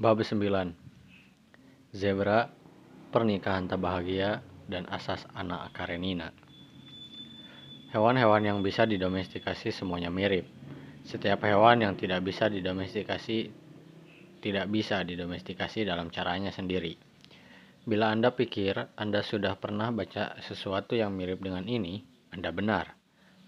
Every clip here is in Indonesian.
Bab 9 Zebra, Pernikahan Tak Bahagia, dan Asas Anak Karenina Hewan-hewan yang bisa didomestikasi semuanya mirip. Setiap hewan yang tidak bisa didomestikasi tidak bisa didomestikasi dalam caranya sendiri. Bila Anda pikir Anda sudah pernah baca sesuatu yang mirip dengan ini, Anda benar.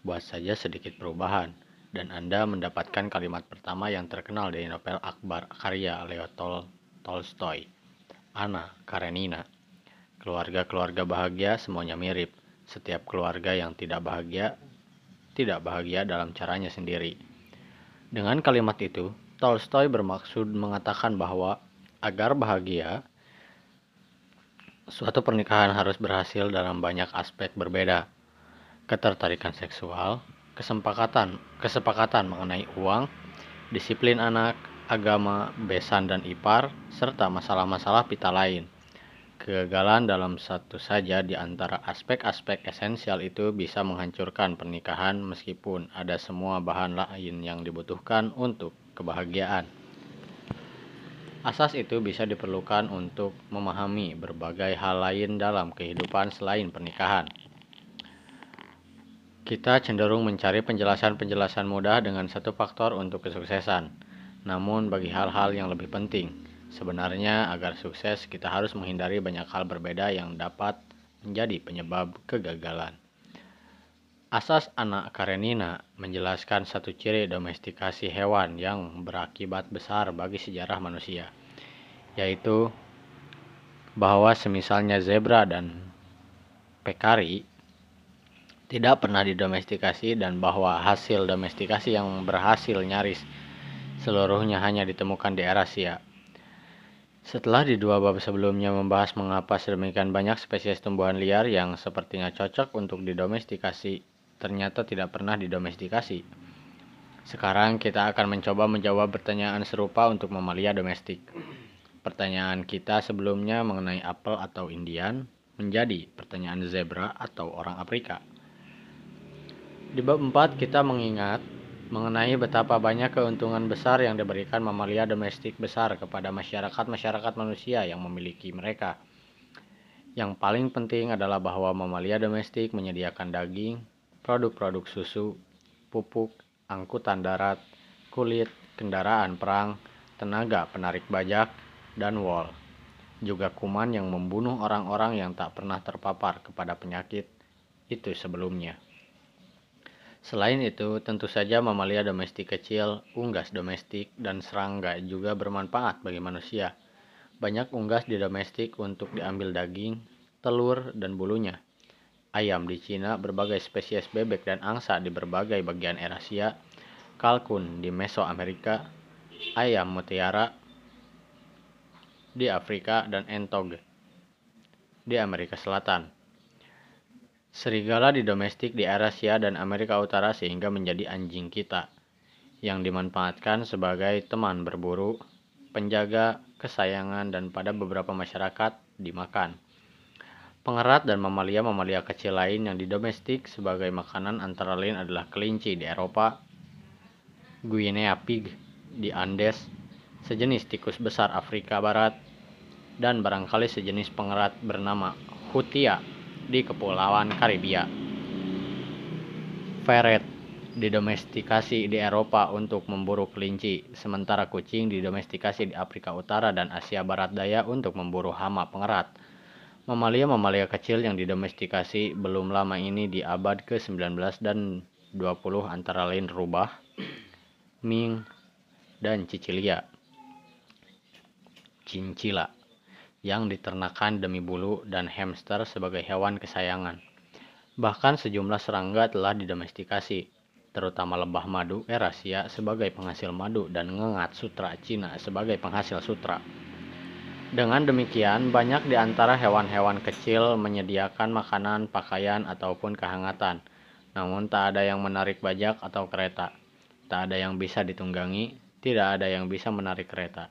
Buat saja sedikit perubahan dan Anda mendapatkan kalimat pertama yang terkenal dari novel Akbar karya Leo Tol Tolstoy, Anna Karenina. Keluarga-keluarga bahagia semuanya mirip. Setiap keluarga yang tidak bahagia tidak bahagia dalam caranya sendiri. Dengan kalimat itu, Tolstoy bermaksud mengatakan bahwa agar bahagia, suatu pernikahan harus berhasil dalam banyak aspek berbeda. Ketertarikan seksual, kesepakatan kesepakatan mengenai uang, disiplin anak, agama, besan dan ipar, serta masalah-masalah pita lain. Kegagalan dalam satu saja di antara aspek-aspek esensial itu bisa menghancurkan pernikahan meskipun ada semua bahan lain yang dibutuhkan untuk kebahagiaan. Asas itu bisa diperlukan untuk memahami berbagai hal lain dalam kehidupan selain pernikahan. Kita cenderung mencari penjelasan-penjelasan mudah dengan satu faktor untuk kesuksesan. Namun bagi hal-hal yang lebih penting, sebenarnya agar sukses kita harus menghindari banyak hal berbeda yang dapat menjadi penyebab kegagalan. Asas anak Karenina menjelaskan satu ciri domestikasi hewan yang berakibat besar bagi sejarah manusia, yaitu bahwa semisalnya zebra dan pekari tidak pernah didomestikasi dan bahwa hasil domestikasi yang berhasil nyaris seluruhnya hanya ditemukan di Eurasia. Setelah di dua bab sebelumnya membahas mengapa sedemikian banyak spesies tumbuhan liar yang sepertinya cocok untuk didomestikasi, ternyata tidak pernah didomestikasi. Sekarang kita akan mencoba menjawab pertanyaan serupa untuk mamalia domestik. Pertanyaan kita sebelumnya mengenai apel atau Indian menjadi pertanyaan zebra atau orang Afrika. Di bab 4 kita mengingat mengenai betapa banyak keuntungan besar yang diberikan mamalia domestik besar kepada masyarakat-masyarakat manusia yang memiliki mereka. Yang paling penting adalah bahwa mamalia domestik menyediakan daging, produk-produk susu, pupuk, angkutan darat, kulit, kendaraan perang, tenaga penarik bajak, dan wol. Juga kuman yang membunuh orang-orang yang tak pernah terpapar kepada penyakit itu sebelumnya. Selain itu, tentu saja mamalia domestik kecil, unggas domestik, dan serangga juga bermanfaat bagi manusia. Banyak unggas di domestik untuk diambil daging, telur, dan bulunya. Ayam di Cina, berbagai spesies bebek dan angsa di berbagai bagian Eurasia, kalkun di Mesoamerika, ayam mutiara di Afrika, dan entog di Amerika Selatan. Serigala di domestik di Eurasia dan Amerika Utara sehingga menjadi anjing kita, yang dimanfaatkan sebagai teman berburu, penjaga, kesayangan, dan pada beberapa masyarakat dimakan. Pengerat dan mamalia-mamalia kecil lain yang di domestik sebagai makanan antara lain adalah kelinci di Eropa, Guinea pig di Andes, sejenis tikus besar Afrika Barat, dan barangkali sejenis pengerat bernama Hutia di Kepulauan Karibia. Ferret didomestikasi di Eropa untuk memburu kelinci, sementara kucing didomestikasi di Afrika Utara dan Asia Barat Daya untuk memburu hama pengerat. Mamalia-mamalia kecil yang didomestikasi belum lama ini di abad ke-19 dan 20 antara lain rubah, ming, dan cicilia. Cincila yang diternakan demi bulu dan hamster sebagai hewan kesayangan. Bahkan sejumlah serangga telah didomestikasi, terutama lebah madu Eurasia sebagai penghasil madu dan ngengat sutra Cina sebagai penghasil sutra. Dengan demikian, banyak di antara hewan-hewan kecil menyediakan makanan, pakaian, ataupun kehangatan. Namun tak ada yang menarik bajak atau kereta. Tak ada yang bisa ditunggangi, tidak ada yang bisa menarik kereta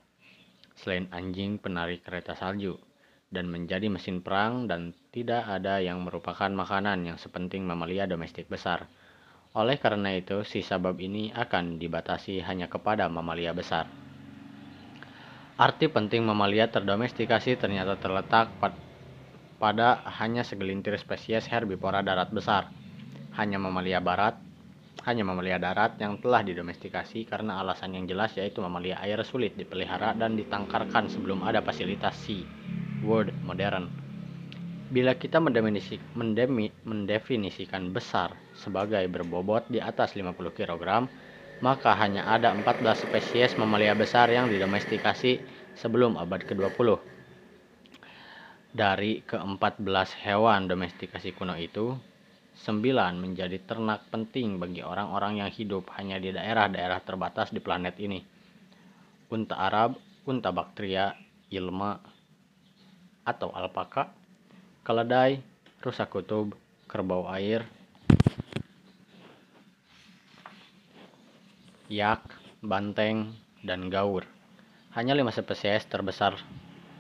selain anjing penarik kereta salju, dan menjadi mesin perang dan tidak ada yang merupakan makanan yang sepenting mamalia domestik besar. Oleh karena itu, sisa bab ini akan dibatasi hanya kepada mamalia besar. Arti penting mamalia terdomestikasi ternyata terletak pada hanya segelintir spesies herbivora darat besar. Hanya mamalia barat, hanya mamalia darat yang telah didomestikasi karena alasan yang jelas yaitu mamalia air sulit dipelihara dan ditangkarkan sebelum ada fasilitas sea world modern. Bila kita mendefinisikan besar sebagai berbobot di atas 50 kg, maka hanya ada 14 spesies mamalia besar yang didomestikasi sebelum abad ke-20. Dari ke-14 hewan domestikasi kuno itu, 9 menjadi ternak penting bagi orang-orang yang hidup hanya di daerah-daerah terbatas di planet ini. Unta Arab, unta baktria, ilma, atau alpaka, keledai, rusa kutub, kerbau air, yak, banteng, dan gaur. Hanya lima spesies terbesar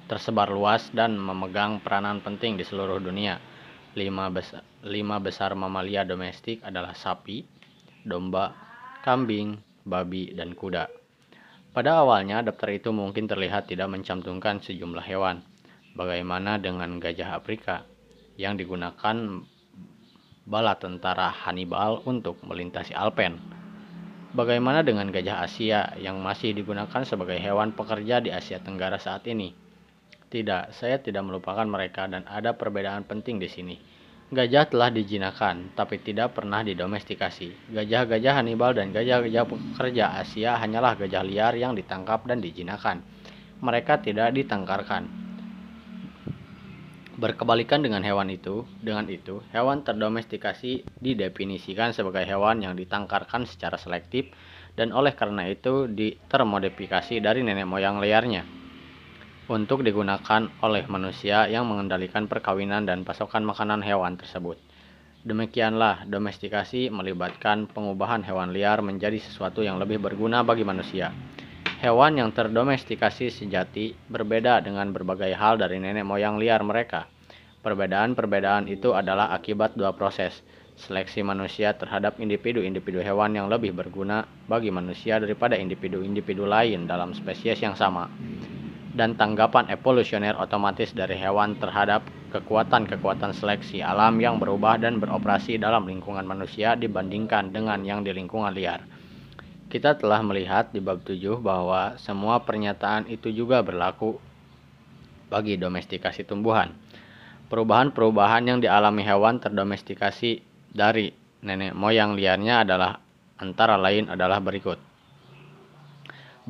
tersebar luas dan memegang peranan penting di seluruh dunia. Lima besar, lima besar mamalia domestik adalah sapi, domba, kambing, babi, dan kuda. Pada awalnya, daftar itu mungkin terlihat tidak mencantumkan sejumlah hewan. Bagaimana dengan gajah Afrika yang digunakan bala tentara Hannibal untuk melintasi Alpen? Bagaimana dengan gajah Asia yang masih digunakan sebagai hewan pekerja di Asia Tenggara saat ini? Tidak, saya tidak melupakan mereka dan ada perbedaan penting di sini. Gajah telah dijinakan, tapi tidak pernah didomestikasi. Gajah-gajah Hannibal dan gajah-gajah pekerja Asia hanyalah gajah liar yang ditangkap dan dijinakan. Mereka tidak ditangkarkan. Berkebalikan dengan hewan itu, dengan itu, hewan terdomestikasi didefinisikan sebagai hewan yang ditangkarkan secara selektif dan oleh karena itu termodifikasi dari nenek moyang liarnya untuk digunakan oleh manusia yang mengendalikan perkawinan dan pasokan makanan hewan tersebut. Demikianlah, domestikasi melibatkan pengubahan hewan liar menjadi sesuatu yang lebih berguna bagi manusia. Hewan yang terdomestikasi sejati berbeda dengan berbagai hal dari nenek moyang liar mereka. Perbedaan-perbedaan itu adalah akibat dua proses, seleksi manusia terhadap individu-individu hewan yang lebih berguna bagi manusia daripada individu-individu lain dalam spesies yang sama, dan tanggapan evolusioner otomatis dari hewan terhadap kekuatan-kekuatan seleksi alam yang berubah dan beroperasi dalam lingkungan manusia dibandingkan dengan yang di lingkungan liar. Kita telah melihat di bab 7 bahwa semua pernyataan itu juga berlaku bagi domestikasi tumbuhan. Perubahan-perubahan yang dialami hewan terdomestikasi dari nenek moyang liarnya adalah antara lain adalah berikut.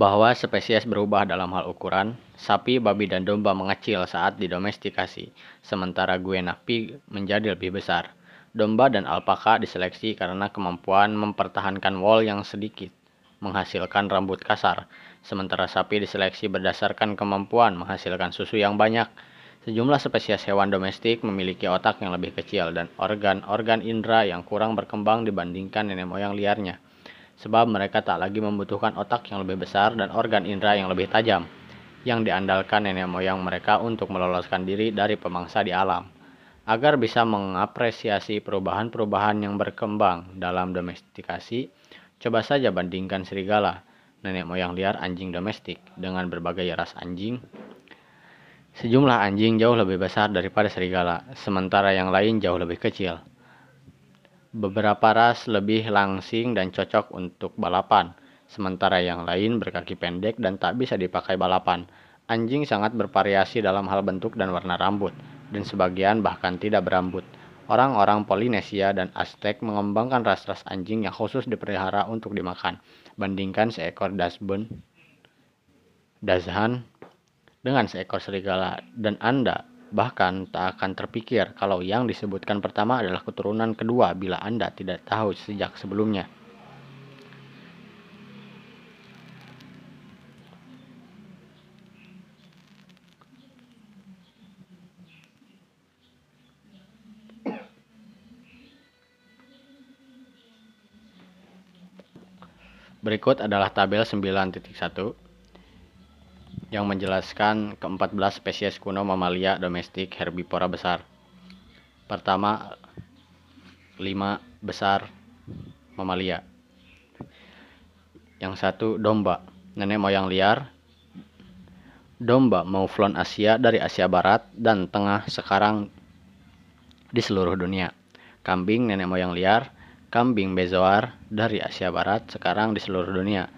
Bahwa spesies berubah dalam hal ukuran, sapi, babi, dan domba mengecil saat didomestikasi, sementara guenak pig menjadi lebih besar. Domba dan alpaka diseleksi karena kemampuan mempertahankan wol yang sedikit menghasilkan rambut kasar, sementara sapi diseleksi berdasarkan kemampuan menghasilkan susu yang banyak. Sejumlah spesies hewan domestik memiliki otak yang lebih kecil dan organ-organ indera yang kurang berkembang dibandingkan nenek moyang liarnya, sebab mereka tak lagi membutuhkan otak yang lebih besar dan organ indera yang lebih tajam, yang diandalkan nenek moyang mereka untuk meloloskan diri dari pemangsa di alam. Agar bisa mengapresiasi perubahan-perubahan yang berkembang dalam domestikasi, Coba saja bandingkan serigala, nenek moyang liar anjing domestik, dengan berbagai ras anjing. Sejumlah anjing jauh lebih besar daripada serigala, sementara yang lain jauh lebih kecil. Beberapa ras lebih langsing dan cocok untuk balapan, sementara yang lain berkaki pendek dan tak bisa dipakai balapan. Anjing sangat bervariasi dalam hal bentuk dan warna rambut, dan sebagian bahkan tidak berambut. Orang-orang Polinesia dan Aztec mengembangkan ras-ras anjing yang khusus dipelihara untuk dimakan. Bandingkan seekor dasbun, dazhan dengan seekor serigala dan Anda bahkan tak akan terpikir kalau yang disebutkan pertama adalah keturunan kedua bila Anda tidak tahu sejak sebelumnya. Berikut adalah tabel 9.1 yang menjelaskan ke-14 spesies kuno mamalia domestik herbivora besar. Pertama, 5 besar mamalia. Yang satu domba, nenek moyang liar. domba Mouflon Asia dari Asia Barat dan Tengah sekarang di seluruh dunia. Kambing nenek moyang liar, kambing bezoar dari Asia Barat sekarang di seluruh dunia.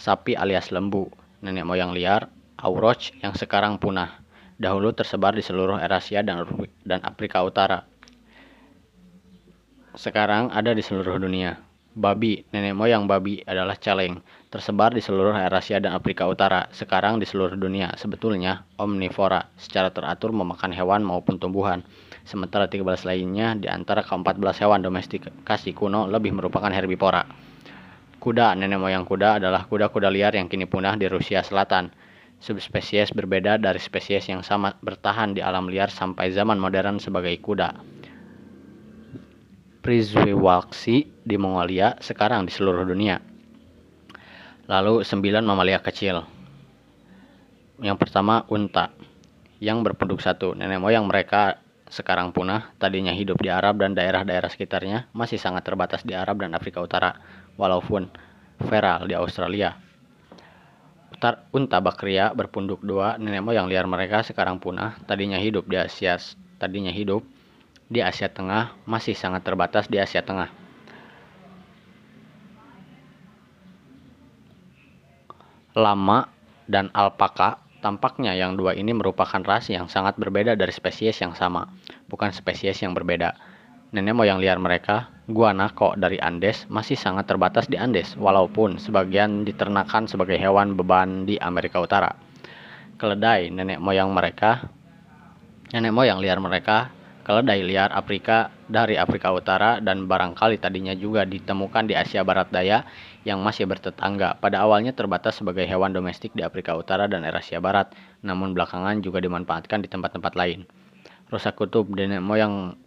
Sapi alias lembu, nenek moyang liar, auroch yang sekarang punah. Dahulu tersebar di seluruh Eurasia dan, dan Afrika Utara. Sekarang ada di seluruh dunia. Babi, nenek moyang babi adalah celeng, tersebar di seluruh Eurasia dan Afrika Utara, sekarang di seluruh dunia. Sebetulnya, omnivora secara teratur memakan hewan maupun tumbuhan, sementara 13 lainnya di antara ke-14 hewan domestikasi kuno lebih merupakan herbivora. Kuda, nenek moyang kuda adalah kuda-kuda liar yang kini punah di Rusia Selatan. Subspesies berbeda dari spesies yang sama bertahan di alam liar sampai zaman modern sebagai kuda. Prizewalksi di Mongolia, sekarang di seluruh dunia. Lalu sembilan mamalia kecil. Yang pertama unta, yang berpenduk satu. Nenek moyang mereka sekarang punah, tadinya hidup di Arab dan daerah-daerah sekitarnya, masih sangat terbatas di Arab dan Afrika Utara, walaupun feral di Australia. Unta bakria berpunduk dua, nenek moyang liar mereka sekarang punah, tadinya hidup di Asia, tadinya hidup di Asia Tengah masih sangat terbatas di Asia Tengah. Lama dan alpaka tampaknya yang dua ini merupakan ras yang sangat berbeda dari spesies yang sama, bukan spesies yang berbeda. Nenek moyang liar mereka, guanaco dari Andes, masih sangat terbatas di Andes, walaupun sebagian diternakan sebagai hewan beban di Amerika Utara. Keledai nenek moyang mereka, nenek moyang liar mereka keledai liar Afrika dari Afrika Utara dan barangkali tadinya juga ditemukan di Asia Barat Daya yang masih bertetangga. Pada awalnya terbatas sebagai hewan domestik di Afrika Utara dan Eurasia Barat, namun belakangan juga dimanfaatkan di tempat-tempat lain. Rusa kutub nenek moyang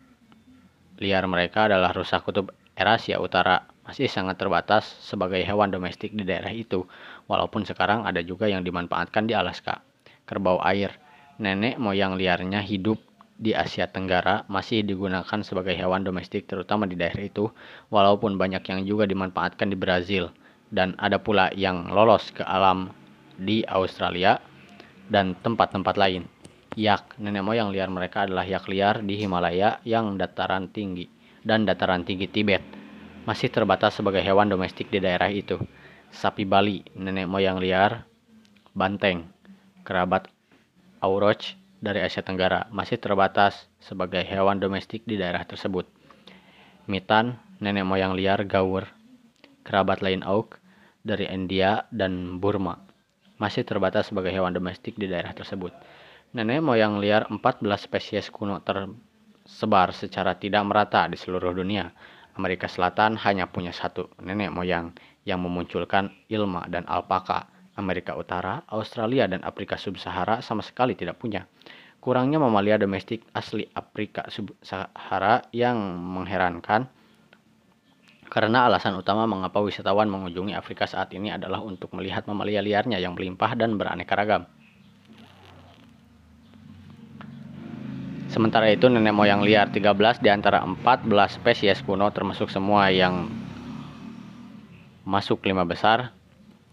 liar mereka adalah rusa kutub Eurasia Utara, masih sangat terbatas sebagai hewan domestik di daerah itu, walaupun sekarang ada juga yang dimanfaatkan di Alaska. Kerbau air, nenek moyang liarnya hidup di Asia Tenggara masih digunakan sebagai hewan domestik terutama di daerah itu, walaupun banyak yang juga dimanfaatkan di Brazil dan ada pula yang lolos ke alam di Australia dan tempat-tempat lain. Yak, nenek moyang liar mereka adalah yak liar di Himalaya yang dataran tinggi dan dataran tinggi Tibet. Masih terbatas sebagai hewan domestik di daerah itu. Sapi Bali, nenek moyang liar, banteng, kerabat Auroch dari Asia Tenggara masih terbatas sebagai hewan domestik di daerah tersebut. Mitan, nenek moyang liar gaur, kerabat lain auk dari India dan Burma, masih terbatas sebagai hewan domestik di daerah tersebut. Nenek moyang liar 14 spesies kuno tersebar secara tidak merata di seluruh dunia. Amerika Selatan hanya punya satu nenek moyang yang memunculkan ilma dan alpaka Amerika Utara, Australia, dan Afrika Sub-Sahara sama sekali tidak punya. Kurangnya mamalia domestik asli Afrika Sub-Sahara yang mengherankan karena alasan utama mengapa wisatawan mengunjungi Afrika saat ini adalah untuk melihat mamalia liarnya yang melimpah dan beraneka ragam. Sementara itu nenek moyang liar 13 di antara 14 spesies kuno termasuk semua yang masuk lima besar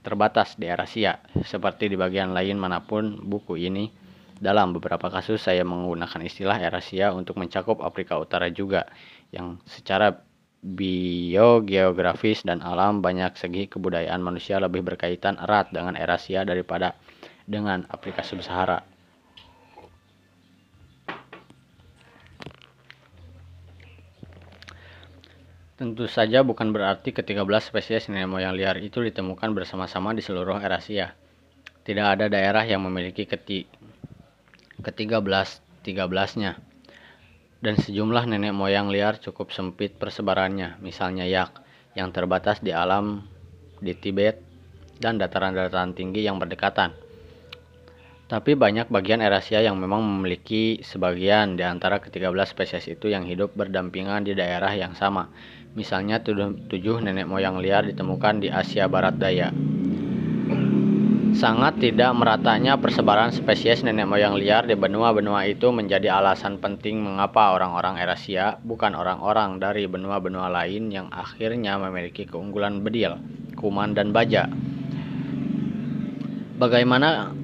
terbatas di Asia, seperti di bagian lain mana pun buku ini. Dalam beberapa kasus saya menggunakan istilah Eurasia untuk mencakup Afrika Utara juga, yang secara biogeografis dan alam banyak segi kebudayaan manusia lebih berkaitan erat dengan Eurasia daripada dengan Afrika Sub-Sahara. Tentu saja bukan berarti ke-13 spesies nenek moyang liar itu ditemukan bersama-sama di seluruh Eurasia. Tidak ada daerah yang memiliki keti ke-13 13-nya. Dan sejumlah nenek moyang liar cukup sempit persebarannya, misalnya yak yang terbatas di alam di Tibet dan dataran-dataran tinggi yang berdekatan. Tapi banyak bagian Eurasia yang memang memiliki sebagian di antara ke-13 spesies itu yang hidup berdampingan di daerah yang sama, Misalnya tujuh nenek moyang liar ditemukan di Asia Barat Daya. Sangat tidak meratanya persebaran spesies nenek moyang liar di benua-benua itu menjadi alasan penting mengapa orang-orang Eurasia, bukan orang-orang dari benua-benua lain yang akhirnya memiliki keunggulan bedil, kuman, dan baja. Bagaimana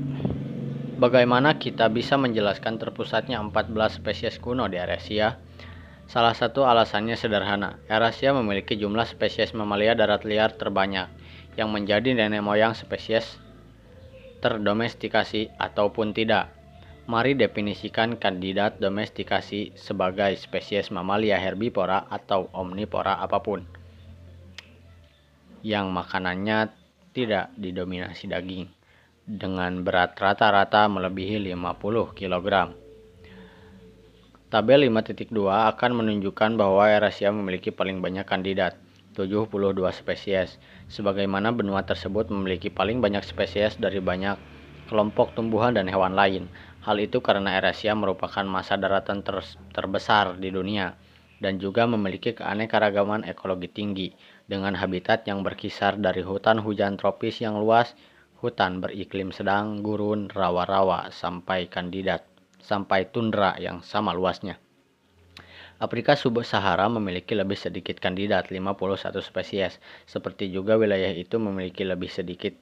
Bagaimana kita bisa menjelaskan terpusatnya 14 spesies kuno di Eurasia? Salah satu alasannya sederhana. Eurasia memiliki jumlah spesies mamalia darat liar terbanyak yang menjadi nenek moyang spesies terdomestikasi ataupun tidak. Mari definisikan kandidat domestikasi sebagai spesies mamalia herbivora atau omnivora apa pun yang makanannya tidak didominasi daging dengan berat rata-rata melebihi 50 kg. Tabel 5.2 akan menunjukkan bahwa Eurasia memiliki paling banyak kandidat, 72 spesies, sebagaimana benua tersebut memiliki paling banyak spesies dari banyak kelompok tumbuhan dan hewan lain. Hal itu karena Eurasia merupakan masa daratan ter terbesar di dunia dan juga memiliki keanekaragaman ekologi tinggi dengan habitat yang berkisar dari hutan hujan tropis yang luas hutan beriklim sedang, gurun, rawa-rawa, sampai kandidat, sampai tundra yang sama luasnya. Afrika sub-Sahara memiliki lebih sedikit kandidat, 51 spesies, seperti juga wilayah itu memiliki lebih sedikit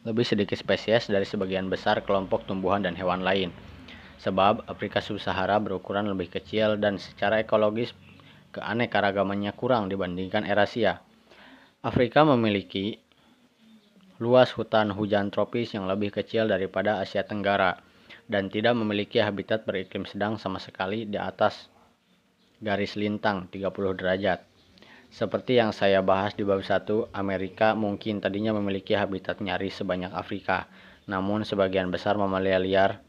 lebih sedikit spesies dari sebagian besar kelompok tumbuhan dan hewan lain. Sebab Afrika sub-Sahara berukuran lebih kecil dan secara ekologis keanekaragamannya kurang dibandingkan Eurasia. Afrika memiliki luas hutan hujan tropis yang lebih kecil daripada Asia Tenggara dan tidak memiliki habitat beriklim sedang sama sekali di atas garis lintang 30 derajat. Seperti yang saya bahas di bab 1, Amerika mungkin tadinya memiliki habitat nyaris sebanyak Afrika, namun sebagian besar mamalia liar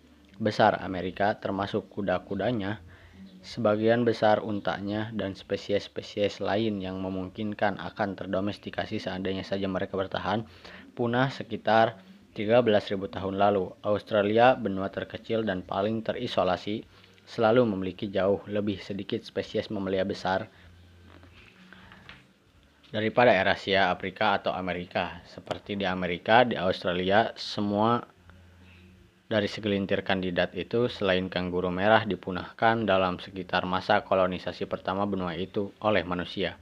besar Amerika termasuk kuda-kudanya Sebagian besar untanya dan spesies-spesies lain yang memungkinkan akan terdomestikasi seandainya saja mereka bertahan punah sekitar 13.000 tahun lalu. Australia, benua terkecil dan paling terisolasi, selalu memiliki jauh lebih sedikit spesies mamalia besar daripada Eurasia, Afrika, atau Amerika. Seperti di Amerika, di Australia, semua dari segelintir kandidat itu, selain kanguru merah dipunahkan dalam sekitar masa kolonisasi pertama benua itu oleh manusia.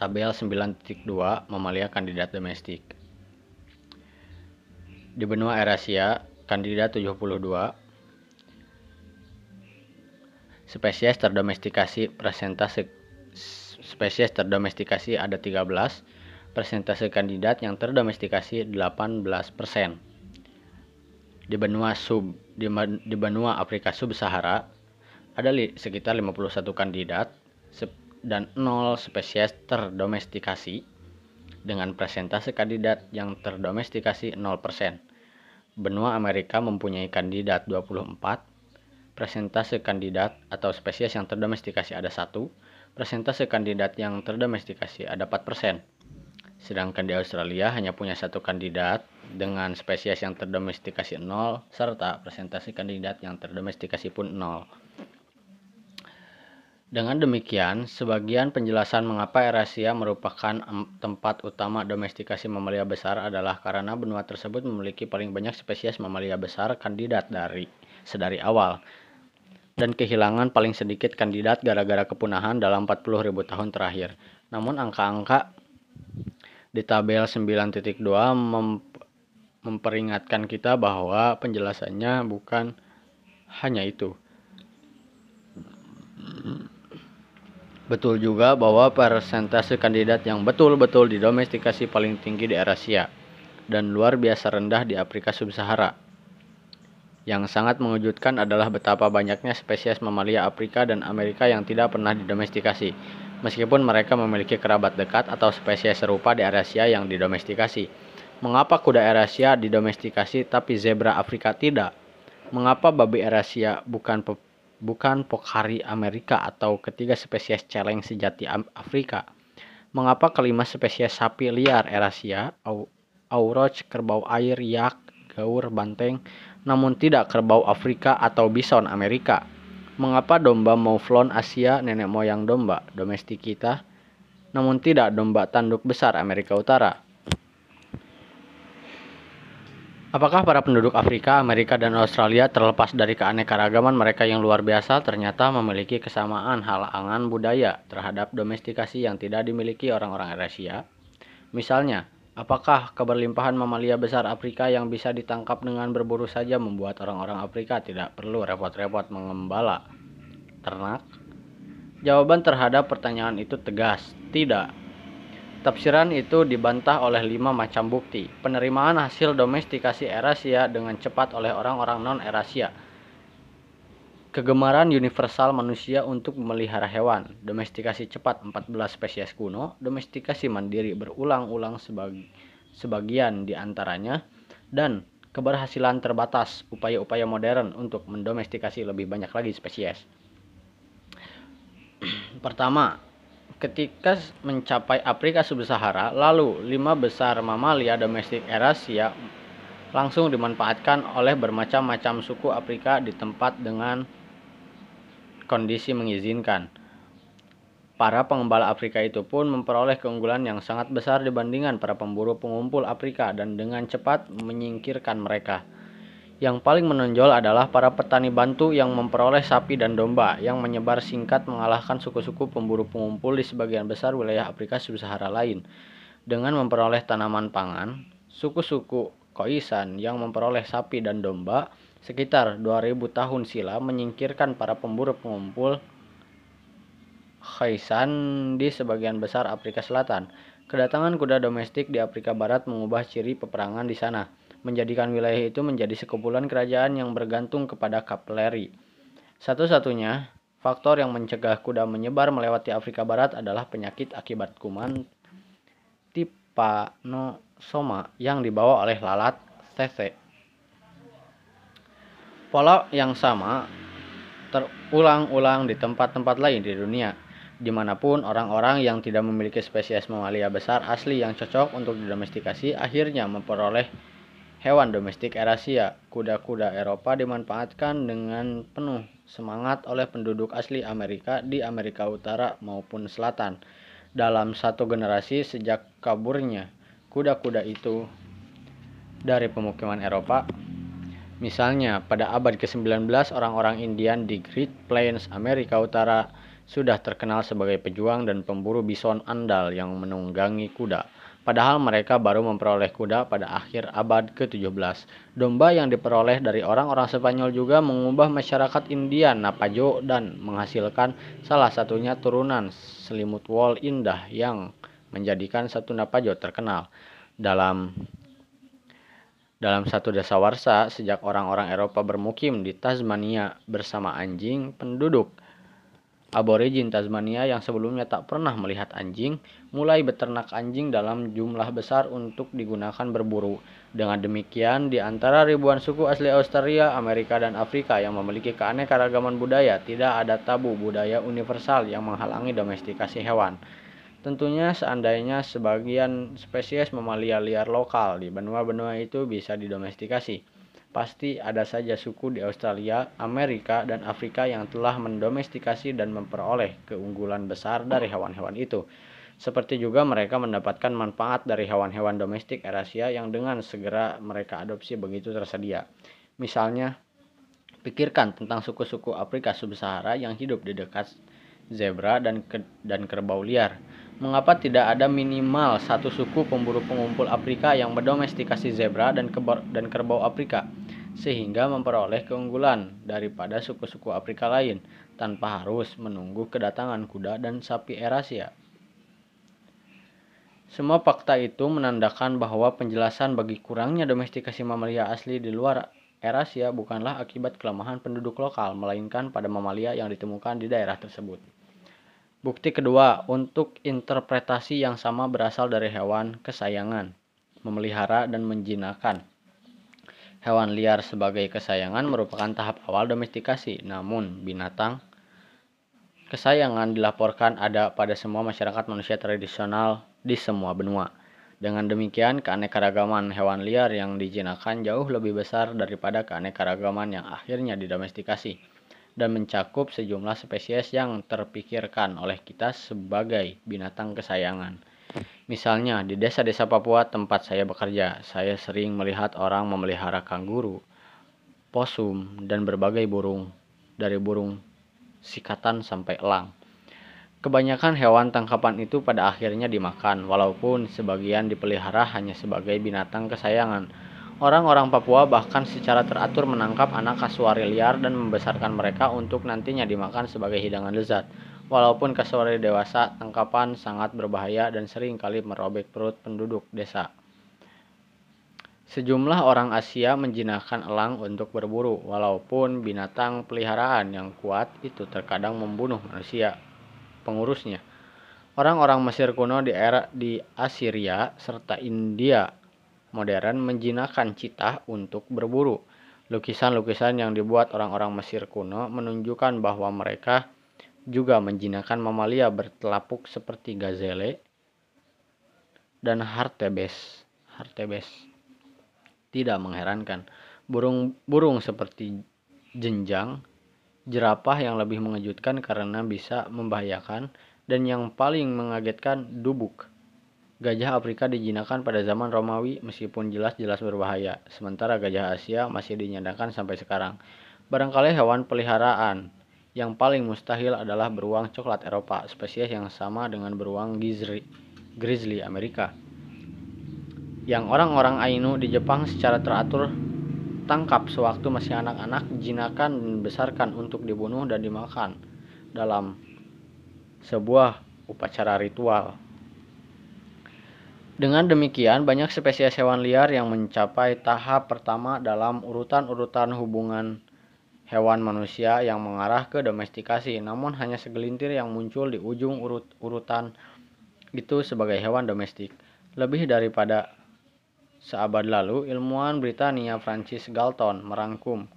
Tabel 9.2 mamalia kandidat domestik. Di benua Eurasia, kandidat 72 spesies terdomestikasi presentase spesies terdomestikasi ada 13 persentase kandidat yang terdomestikasi 18%. Di benua sub di, di benua Afrika sub-Sahara ada li, sekitar 51 kandidat dan 0 spesies terdomestikasi dengan persentase kandidat yang terdomestikasi 0%. Benua Amerika mempunyai kandidat 24, persentase kandidat atau spesies yang terdomestikasi ada satu, persentase kandidat yang terdomestikasi ada 4%. Sedangkan di Australia hanya punya satu kandidat dengan spesies yang terdomestikasi nol serta presentasi kandidat yang terdomestikasi pun nol. Dengan demikian, sebagian penjelasan mengapa Eurasia merupakan tempat utama domestikasi mamalia besar adalah karena benua tersebut memiliki paling banyak spesies mamalia besar kandidat dari sedari awal dan kehilangan paling sedikit kandidat gara-gara kepunahan dalam 40.000 tahun terakhir. Namun angka-angka di tabel 9.2 mem memperingatkan kita bahwa penjelasannya bukan hanya itu. Betul juga bahwa persentase kandidat yang betul-betul didomestikasi paling tinggi di Eurasia dan luar biasa rendah di Afrika Sub-Sahara. Yang sangat mengejutkan adalah betapa banyaknya spesies mamalia Afrika dan Amerika yang tidak pernah didomestikasi meskipun mereka memiliki kerabat dekat atau spesies serupa di Eurasia yang didomestikasi. Mengapa kuda Eurasia didomestikasi tapi zebra Afrika tidak? Mengapa babi Eurasia bukan bukan pokari Amerika atau ketiga spesies celeng sejati Afrika? Mengapa kelima spesies sapi liar Eurasia, auroch, kerbau air, yak, gaur, banteng, namun tidak kerbau Afrika atau bison Amerika? Mengapa domba Mouflon Asia nenek moyang domba domestik kita, namun tidak domba tanduk besar Amerika Utara? Apakah para penduduk Afrika, Amerika, dan Australia terlepas dari keanekaragaman mereka yang luar biasa ternyata memiliki kesamaan halangan budaya terhadap domestikasi yang tidak dimiliki orang-orang Eurasia? Misalnya, apakah keberlimpahan mamalia besar Afrika yang bisa ditangkap dengan berburu saja membuat orang-orang Afrika tidak perlu repot-repot mengembala ternak? Jawaban terhadap pertanyaan itu tegas, tidak. Tafsiran itu dibantah oleh lima macam bukti. Penerimaan hasil domestikasi Erasia dengan cepat oleh orang-orang non-Erasia. Kegemaran universal manusia untuk memelihara hewan. Domestikasi cepat 14 spesies kuno. Domestikasi mandiri berulang-ulang sebagi, sebagian di antaranya. Dan keberhasilan terbatas upaya-upaya modern untuk mendomestikasi lebih banyak lagi spesies. Pertama, ketika mencapai Afrika Sub-Sahara, lalu lima besar mamalia domestik Eurasia langsung dimanfaatkan oleh bermacam-macam suku Afrika di tempat dengan kondisi mengizinkan. Para pengembala Afrika itu pun memperoleh keunggulan yang sangat besar dibandingkan para pemburu pengumpul Afrika dan dengan cepat menyingkirkan mereka. Yang paling menonjol adalah para petani Bantu yang memperoleh sapi dan domba yang menyebar singkat mengalahkan suku-suku pemburu pengumpul di sebagian besar wilayah Afrika Sub-Sahara lain. Dengan memperoleh tanaman pangan, suku-suku Khoisan yang memperoleh sapi dan domba sekitar 2000 tahun silam menyingkirkan para pemburu pengumpul Khoisan di sebagian besar Afrika Selatan. Kedatangan kuda domestik di Afrika Barat mengubah ciri peperangan di sana menjadikan wilayah itu menjadi sekumpulan kerajaan yang bergantung kepada kavaleri. Satu-satunya faktor yang mencegah kuda menyebar melewati Afrika Barat adalah penyakit akibat kuman tipanosoma yang dibawa oleh lalat TC. Pola yang sama terulang-ulang di tempat-tempat lain di dunia, di mana pun orang-orang yang tidak memiliki spesies mamalia besar asli yang cocok untuk didomestikasi akhirnya memperoleh Hewan domestik Eurasia, kuda-kuda Eropa dimanfaatkan dengan penuh semangat oleh penduduk asli Amerika di Amerika Utara maupun Selatan. Dalam satu generasi sejak kaburnya kuda-kuda itu dari pemukiman Eropa, misalnya pada abad ke-19 orang-orang Indian di Great Plains Amerika Utara sudah terkenal sebagai pejuang dan pemburu bison andal yang menunggangi kuda padahal mereka baru memperoleh kuda pada akhir abad ke-17. Domba yang diperoleh dari orang-orang Spanyol juga mengubah masyarakat Indian Napajo dan menghasilkan salah satunya turunan selimut wol indah yang menjadikan satu Napajo terkenal. Dalam dalam satu dasawarsa, sejak orang-orang Eropa bermukim di Tasmania bersama anjing, penduduk Aborigin Tasmania yang sebelumnya tak pernah melihat anjing, mulai beternak anjing dalam jumlah besar untuk digunakan berburu. Dengan demikian, di antara ribuan suku asli Australia, Amerika, dan Afrika yang memiliki keanekaragaman budaya, tidak ada tabu budaya universal yang menghalangi domestikasi hewan. Tentunya seandainya sebagian spesies mamalia liar lokal di benua-benua itu bisa didomestikasi pasti ada saja suku di Australia, Amerika, dan Afrika yang telah mendomestikasi dan memperoleh keunggulan besar dari hewan-hewan itu. Seperti juga mereka mendapatkan manfaat dari hewan-hewan domestik Eurasia yang dengan segera mereka adopsi begitu tersedia. Misalnya, pikirkan tentang suku-suku Afrika Sub-Sahara yang hidup di dekat zebra dan dan kerbau liar. Mengapa tidak ada minimal satu suku pemburu pengumpul Afrika yang mendomestikasi zebra dan, dan kerbau Afrika? sehingga memperoleh keunggulan daripada suku-suku Afrika lain tanpa harus menunggu kedatangan kuda dan sapi Erasia. Semua fakta itu menandakan bahwa penjelasan bagi kurangnya domestikasi mamalia asli di luar Erasia bukanlah akibat kelemahan penduduk lokal, melainkan pada mamalia yang ditemukan di daerah tersebut. Bukti kedua, untuk interpretasi yang sama berasal dari hewan kesayangan, memelihara dan menjinakkan. Hewan liar sebagai kesayangan merupakan tahap awal domestikasi, namun binatang kesayangan dilaporkan ada pada semua masyarakat manusia tradisional di semua benua. Dengan demikian, keanekaragaman hewan liar yang dijinakan jauh lebih besar daripada keanekaragaman yang akhirnya didomestikasi dan mencakup sejumlah spesies yang terpikirkan oleh kita sebagai binatang kesayangan. Misalnya, di desa-desa Papua tempat saya bekerja, saya sering melihat orang memelihara kanguru, posum, dan berbagai burung, dari burung sikatan sampai elang. Kebanyakan hewan tangkapan itu pada akhirnya dimakan, walaupun sebagian dipelihara hanya sebagai binatang kesayangan. Orang-orang Papua bahkan secara teratur menangkap anak kasuari liar dan membesarkan mereka untuk nantinya dimakan sebagai hidangan lezat. Walaupun kasuari dewasa, tangkapan sangat berbahaya dan sering kali merobek perut penduduk desa. Sejumlah orang Asia menjinakkan elang untuk berburu, walaupun binatang peliharaan yang kuat itu terkadang membunuh manusia pengurusnya. Orang-orang Mesir kuno di era di Assyria serta India modern menjinakkan citah untuk berburu. Lukisan-lukisan yang dibuat orang-orang Mesir kuno menunjukkan bahwa mereka juga menjinakkan mamalia bertelapuk seperti gazelle dan hartebes. Hartebes. Tidak mengherankan, burung-burung seperti jenjang jerapah yang lebih mengejutkan karena bisa membahayakan, dan yang paling mengagetkan dubuk. Gajah Afrika dijinakan pada zaman Romawi meskipun jelas-jelas berbahaya, sementara gajah Asia masih dinyatakan sampai sekarang. Barangkali hewan peliharaan yang paling mustahil adalah beruang coklat Eropa, spesies yang sama dengan beruang grizzly, grizzly Amerika. Yang orang-orang Ainu di Jepang secara teratur tangkap sewaktu masih anak-anak, jinakan dan besarkan untuk dibunuh dan dimakan dalam sebuah upacara ritual. Dengan demikian, banyak spesies hewan liar yang mencapai tahap pertama dalam urutan-urutan hubungan hewan manusia yang mengarah ke domestikasi, namun hanya segelintir yang muncul di ujung urut urutan itu sebagai hewan domestik. Lebih daripada Seabad lalu, ilmuwan Britania Francis Galton merangkum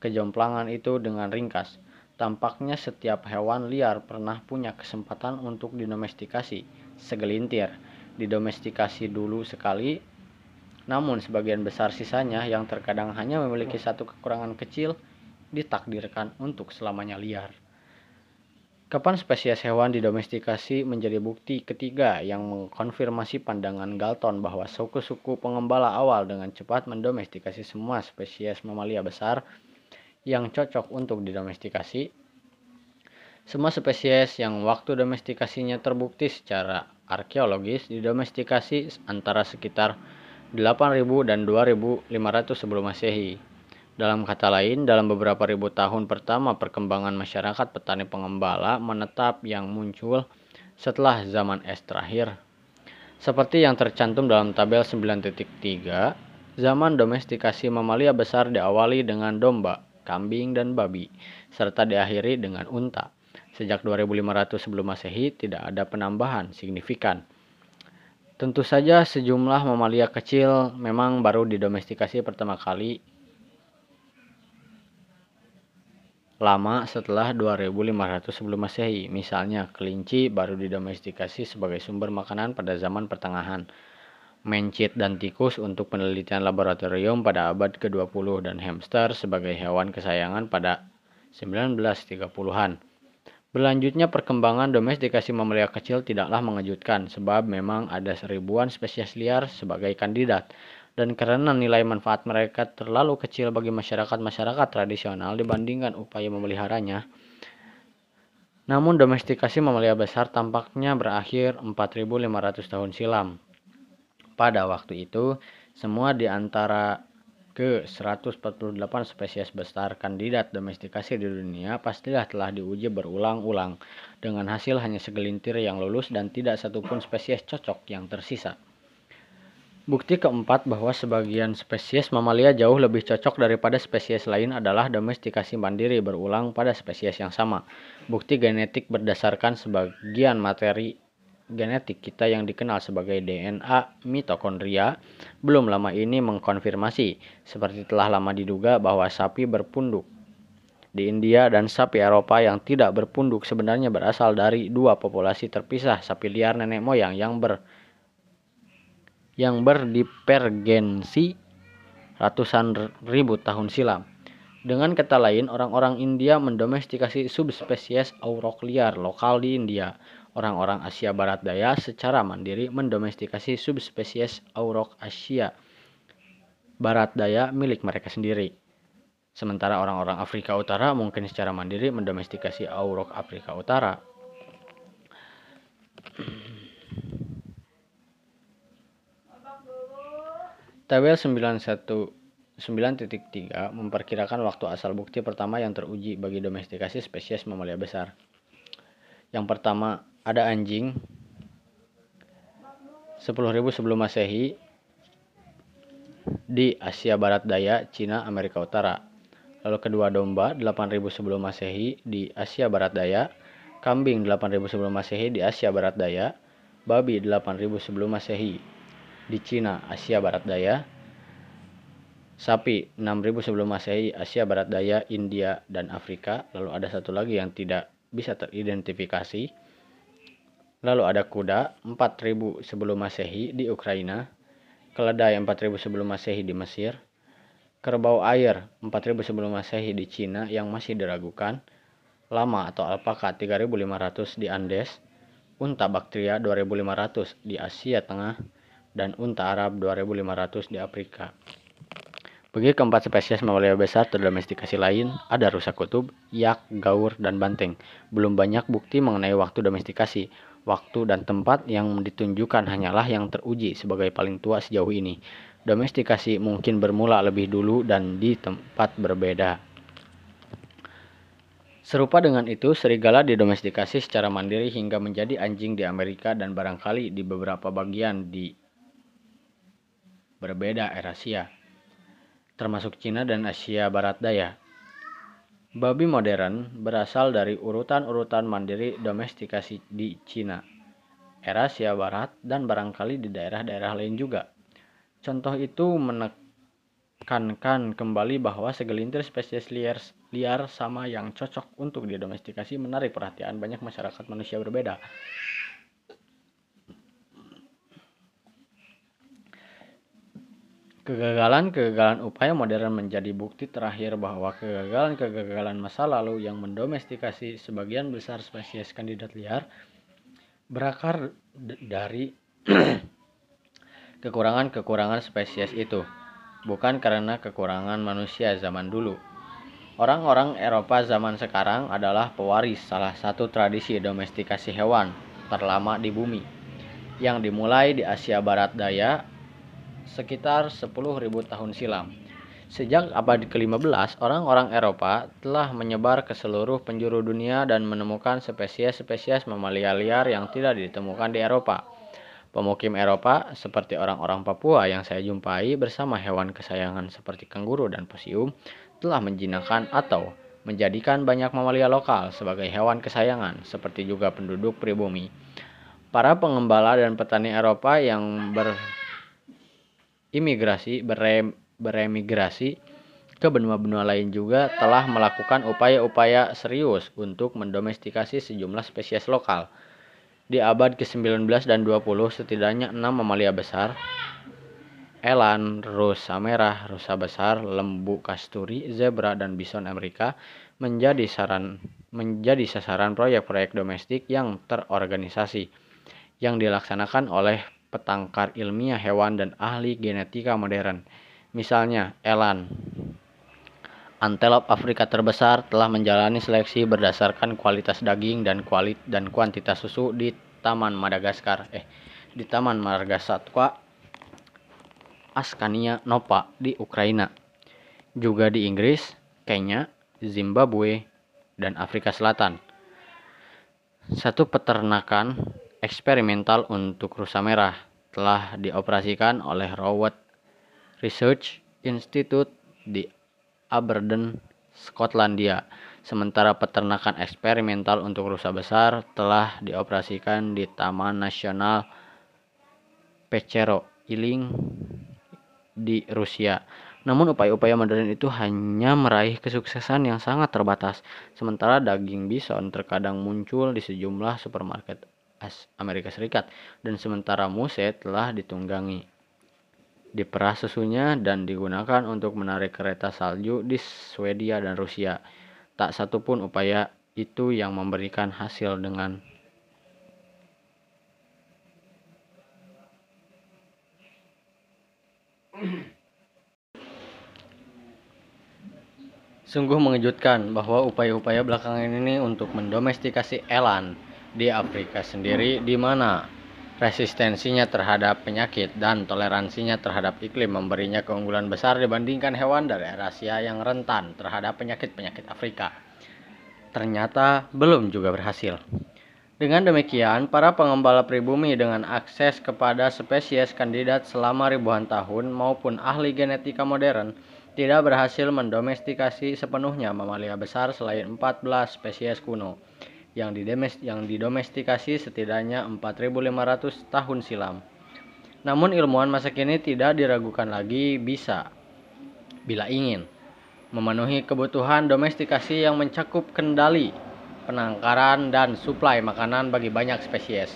kejomplangan itu dengan ringkas. Tampaknya setiap hewan liar pernah punya kesempatan untuk didomestikasi, segelintir, didomestikasi dulu sekali, namun sebagian besar sisanya yang terkadang hanya memiliki satu kekurangan kecil ditakdirkan untuk selamanya liar. Kapan spesies hewan didomestikasi menjadi bukti ketiga yang mengkonfirmasi pandangan Galton bahwa suku-suku pengembala awal dengan cepat mendomestikasi semua spesies mamalia besar yang cocok untuk didomestikasi. Semua spesies yang waktu domestikasinya terbukti secara arkeologis didomestikasi antara sekitar 8000 dan 2500 sebelum Masehi. Dalam kata lain, dalam beberapa ribu tahun pertama perkembangan masyarakat petani pengembala menetap yang muncul setelah zaman es terakhir. Seperti yang tercantum dalam tabel 9.3, zaman domestikasi mamalia besar diawali dengan domba, kambing, dan babi, serta diakhiri dengan unta. Sejak 2500 sebelum masehi tidak ada penambahan signifikan. Tentu saja sejumlah mamalia kecil memang baru didomestikasi pertama kali lama setelah 2500 sebelum masehi. Misalnya, kelinci baru didomestikasi sebagai sumber makanan pada zaman pertengahan. Mencit dan tikus untuk penelitian laboratorium pada abad ke-20 dan hamster sebagai hewan kesayangan pada 1930-an. Berlanjutnya perkembangan domestikasi mamalia kecil tidaklah mengejutkan sebab memang ada seribuan spesies liar sebagai kandidat dan karena nilai manfaat mereka terlalu kecil bagi masyarakat-masyarakat tradisional dibandingkan upaya memeliharanya. Namun domestikasi mamalia besar tampaknya berakhir 4500 tahun silam. Pada waktu itu, semua di antara ke 148 spesies besar kandidat domestikasi di dunia pastilah telah diuji berulang-ulang dengan hasil hanya segelintir yang lulus dan tidak satupun spesies cocok yang tersisa. Bukti keempat bahwa sebagian spesies mamalia jauh lebih cocok daripada spesies lain adalah domestikasi mandiri berulang pada spesies yang sama. Bukti genetik berdasarkan sebagian materi genetik kita yang dikenal sebagai DNA mitokondria belum lama ini mengkonfirmasi, seperti telah lama diduga bahwa sapi berpunduk di India dan sapi Eropa yang tidak berpunduk sebenarnya berasal dari dua populasi terpisah sapi liar nenek moyang yang ber yang berdivergensi ratusan ribu tahun silam. Dengan kata lain, orang-orang India mendomestikasi subspesies aurok liar lokal di India. Orang-orang Asia Barat Daya secara mandiri mendomestikasi subspesies aurok Asia Barat Daya milik mereka sendiri. Sementara orang-orang Afrika Utara mungkin secara mandiri mendomestikasi aurok Afrika Utara. Tabel 9.3 memperkirakan waktu asal bukti pertama yang teruji bagi domestikasi spesies mamalia besar. Yang pertama, ada anjing 10.000 sebelum Masehi di Asia Barat Daya, Cina, Amerika Utara. Lalu kedua domba 8.000 sebelum Masehi di Asia Barat Daya, kambing 8.000 sebelum Masehi di Asia Barat Daya, babi 8.000 sebelum Masehi di Cina, Asia Barat Daya, sapi 6000 sebelum Masehi, Asia Barat Daya, India, dan Afrika. Lalu ada satu lagi yang tidak bisa teridentifikasi. Lalu ada kuda 4000 sebelum Masehi di Ukraina, keledai 4000 sebelum Masehi di Mesir, kerbau air 4000 sebelum Masehi di Cina yang masih diragukan, lama atau alpaka 3500 di Andes, unta baktria 2500 di Asia Tengah, dan unta Arab 2500 di Afrika. Bagi keempat spesies mamalia besar terdomestikasi lain, ada rusa kutub, yak, gaur, dan banteng. Belum banyak bukti mengenai waktu domestikasi. Waktu dan tempat yang ditunjukkan hanyalah yang teruji sebagai paling tua sejauh ini. Domestikasi mungkin bermula lebih dulu dan di tempat berbeda. Serupa dengan itu, serigala didomestikasi secara mandiri hingga menjadi anjing di Amerika dan barangkali di beberapa bagian di berbeda Eurasia, termasuk Cina dan Asia Barat Daya. Babi modern berasal dari urutan-urutan mandiri domestikasi di Cina, Eurasia Barat, dan barangkali di daerah-daerah lain juga. Contoh itu menekankan kembali bahwa segelintir spesies liar, liar sama yang cocok untuk didomestikasi menarik perhatian banyak masyarakat manusia berbeda. Kegagalan-kegagalan upaya modern menjadi bukti terakhir bahwa kegagalan-kegagalan masa lalu yang mendomestikasi sebagian besar spesies kandidat liar berakar dari kekurangan-kekurangan spesies itu, bukan karena kekurangan manusia zaman dulu. Orang-orang Eropa zaman sekarang adalah pewaris salah satu tradisi domestikasi hewan terlama di bumi, yang dimulai di Asia Barat Daya sekitar 10.000 tahun silam. Sejak abad ke-15, orang-orang Eropa telah menyebar ke seluruh penjuru dunia dan menemukan spesies-spesies mamalia liar yang tidak ditemukan di Eropa. Pemukim Eropa, seperti orang-orang Papua yang saya jumpai bersama hewan kesayangan seperti kanguru dan posium, telah menjinakkan atau menjadikan banyak mamalia lokal sebagai hewan kesayangan, seperti juga penduduk pribumi. Para pengembala dan petani Eropa yang ber imigrasi berem, beremigrasi ke benua-benua lain juga telah melakukan upaya-upaya serius untuk mendomestikasi sejumlah spesies lokal. Di abad ke-19 dan 20 setidaknya enam mamalia besar, elan, rusa merah, rusa besar, lembu kasturi, zebra, dan bison Amerika menjadi saran menjadi sasaran proyek-proyek domestik yang terorganisasi yang dilaksanakan oleh petangkar ilmiah hewan dan ahli genetika modern. Misalnya, elan. Antelop Afrika terbesar telah menjalani seleksi berdasarkan kualitas daging dan kualit dan kuantitas susu di Taman Madagaskar, eh, di Taman Marga Satwa Askania Nova di Ukraina. Juga di Inggris, Kenya, Zimbabwe, dan Afrika Selatan. Satu peternakan eksperimental untuk rusa merah telah dioperasikan oleh Rowett Research Institute di Aberdeen, Skotlandia. Sementara peternakan eksperimental untuk rusa besar telah dioperasikan di Taman Nasional Pechero Iling di Rusia. Namun upaya-upaya modern itu hanya meraih kesuksesan yang sangat terbatas. Sementara daging bison terkadang muncul di sejumlah supermarket Amerika Serikat dan sementara Muse telah ditunggangi. Diperah susunya dan digunakan untuk menarik kereta salju di Swedia dan Rusia. Tak satu pun upaya itu yang memberikan hasil dengan Sungguh mengejutkan bahwa upaya-upaya belakangan ini untuk mendomestikasi elan di Afrika sendiri di mana resistensinya terhadap penyakit dan toleransinya terhadap iklim memberinya keunggulan besar dibandingkan hewan dari Asia yang rentan terhadap penyakit-penyakit Afrika. Ternyata belum juga berhasil. Dengan demikian, para pengembala pribumi dengan akses kepada spesies kandidat selama ribuan tahun maupun ahli genetika modern tidak berhasil mendomestikasi sepenuhnya mamalia besar selain 14 spesies kuno yang, didomestikasi setidaknya 4.500 tahun silam. Namun ilmuwan masa kini tidak diragukan lagi bisa, bila ingin, memenuhi kebutuhan domestikasi yang mencakup kendali, penangkaran, dan suplai makanan bagi banyak spesies.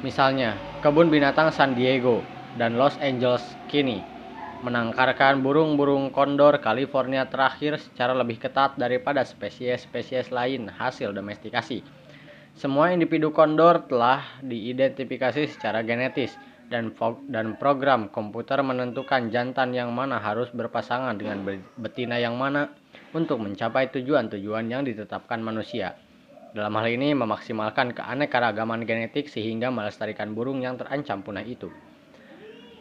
Misalnya, kebun binatang San Diego dan Los Angeles kini menangkarkan burung-burung kondor California terakhir secara lebih ketat daripada spesies-spesies lain hasil domestikasi. Semua individu kondor telah diidentifikasi secara genetis dan dan program komputer menentukan jantan yang mana harus berpasangan dengan betina yang mana untuk mencapai tujuan-tujuan yang ditetapkan manusia. Dalam hal ini memaksimalkan keanekaragaman genetik sehingga melestarikan burung yang terancam punah itu.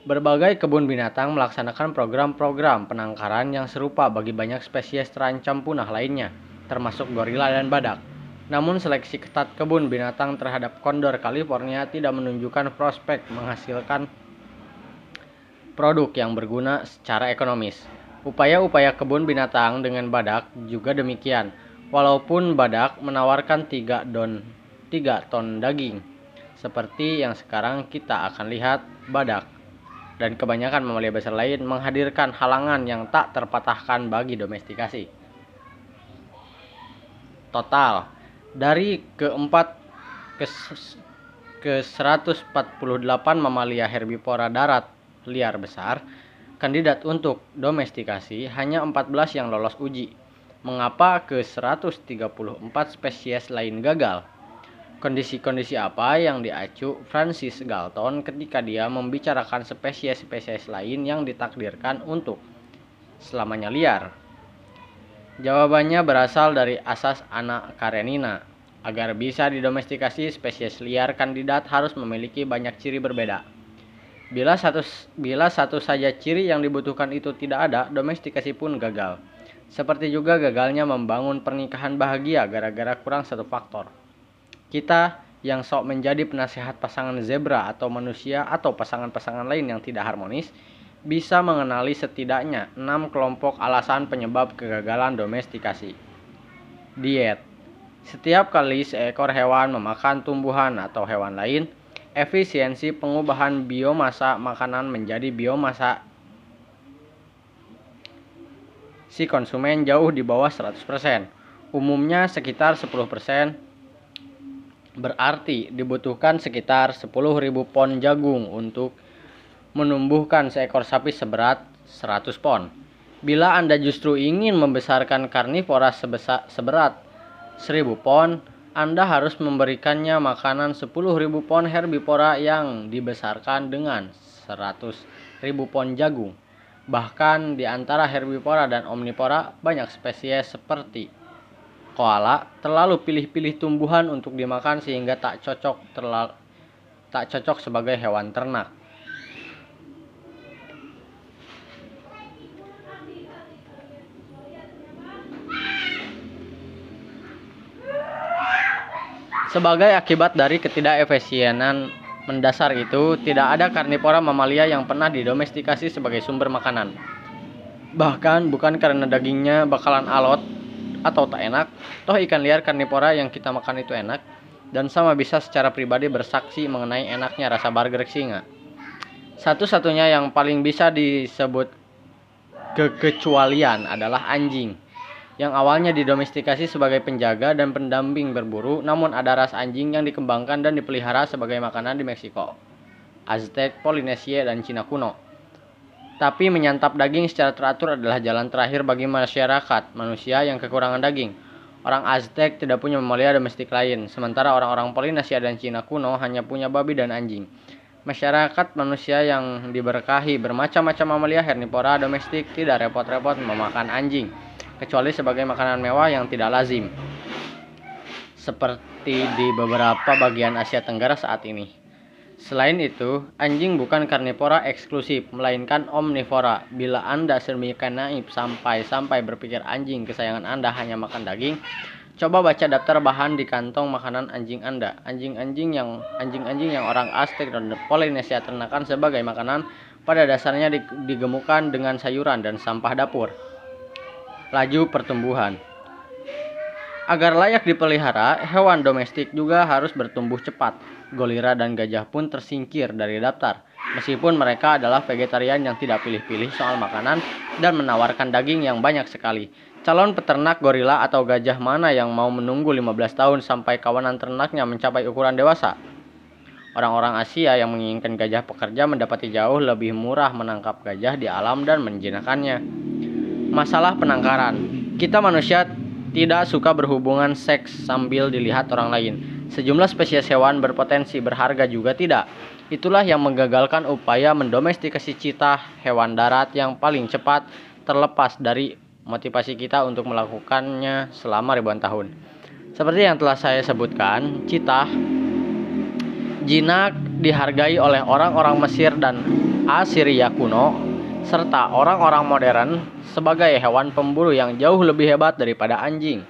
Berbagai kebun binatang melaksanakan program-program penangkaran yang serupa bagi banyak spesies terancam punah lainnya, termasuk gorila dan badak. Namun seleksi ketat kebun binatang terhadap kondor California tidak menunjukkan prospek menghasilkan produk yang berguna secara ekonomis. Upaya-upaya kebun binatang dengan badak juga demikian. Walaupun badak menawarkan 3 don 3 ton daging, seperti yang sekarang kita akan lihat badak dan kebanyakan mamalia besar lain menghadirkan halangan yang tak terpatahkan bagi domestikasi. Total dari keempat ke, ke 148 mamalia herbivora darat liar besar, kandidat untuk domestikasi hanya 14 yang lolos uji. Mengapa ke 134 spesies lain gagal? Kondisi-kondisi apa yang diacu Francis Galton ketika dia membicarakan spesies-spesies lain yang ditakdirkan untuk selamanya liar? Jawabannya berasal dari asas anak Karenina. Agar bisa didomestikasi, spesies liar kandidat harus memiliki banyak ciri berbeda. Bila satu, bila satu saja ciri yang dibutuhkan itu tidak ada, domestikasi pun gagal. Seperti juga gagalnya membangun pernikahan bahagia gara-gara kurang satu faktor. Kita yang sok menjadi penasehat pasangan zebra atau manusia atau pasangan-pasangan lain yang tidak harmonis bisa mengenali setidaknya enam kelompok alasan penyebab kegagalan domestikasi. Diet Setiap kali seekor hewan memakan tumbuhan atau hewan lain, efisiensi pengubahan biomasa makanan menjadi biomasa si konsumen jauh di bawah 100%. Umumnya sekitar 10% Berarti dibutuhkan sekitar 10.000 pon jagung untuk menumbuhkan seekor sapi seberat 100 pon. Bila Anda justru ingin membesarkan karnivora sebesar, seberat 1000 pon, Anda harus memberikannya makanan 10.000 pon herbivora yang dibesarkan dengan 100.000 pon jagung. Bahkan di antara herbivora dan omnivora banyak spesies seperti koala terlalu pilih-pilih tumbuhan untuk dimakan sehingga tak cocok terlalu tak cocok sebagai hewan ternak. Sebagai akibat dari ketidakefisienan mendasar itu, tidak ada karnivora mamalia yang pernah didomestikasi sebagai sumber makanan. Bahkan bukan karena dagingnya bakalan alot atau tak enak, toh ikan liar karnivora yang kita makan itu enak, dan sama bisa secara pribadi bersaksi mengenai enaknya rasa burger singa. Satu-satunya yang paling bisa disebut kekecualian adalah anjing, yang awalnya didomestikasi sebagai penjaga dan pendamping berburu, namun ada ras anjing yang dikembangkan dan dipelihara sebagai makanan di Meksiko, Aztec, Polinesia, dan Cina kuno. Tapi menyantap daging secara teratur adalah jalan terakhir bagi masyarakat manusia yang kekurangan daging. Orang Aztec tidak punya mamalia domestik lain, sementara orang-orang Polinesia dan Cina kuno hanya punya babi dan anjing. Masyarakat manusia yang diberkahi bermacam-macam mamalia hernivora domestik tidak repot-repot memakan anjing, kecuali sebagai makanan mewah yang tidak lazim. seperti di beberapa bagian Asia Tenggara saat ini. Selain itu, anjing bukan karnivora eksklusif, melainkan omnivora. Bila Anda sedemikian naif sampai-sampai berpikir anjing kesayangan Anda hanya makan daging, coba baca daftar bahan di kantong makanan anjing Anda. Anjing-anjing yang anjing-anjing yang orang Aztec dan Polinesia ternakan sebagai makanan pada dasarnya digemukan dengan sayuran dan sampah dapur. Laju pertumbuhan Agar layak dipelihara, hewan domestik juga harus bertumbuh cepat. Golira dan gajah pun tersingkir dari daftar. Meskipun mereka adalah vegetarian yang tidak pilih-pilih soal makanan dan menawarkan daging yang banyak sekali. Calon peternak gorila atau gajah mana yang mau menunggu 15 tahun sampai kawanan ternaknya mencapai ukuran dewasa? Orang-orang Asia yang menginginkan gajah pekerja mendapati jauh lebih murah menangkap gajah di alam dan menjinakkannya. Masalah penangkaran. Kita manusia tidak suka berhubungan seks sambil dilihat orang lain. Sejumlah spesies hewan berpotensi berharga juga tidak. Itulah yang menggagalkan upaya mendomestikasi citah hewan darat yang paling cepat terlepas dari motivasi kita untuk melakukannya selama ribuan tahun. Seperti yang telah saya sebutkan, citah jinak dihargai oleh orang-orang Mesir dan Assyria kuno serta orang-orang modern sebagai hewan pemburu yang jauh lebih hebat daripada anjing.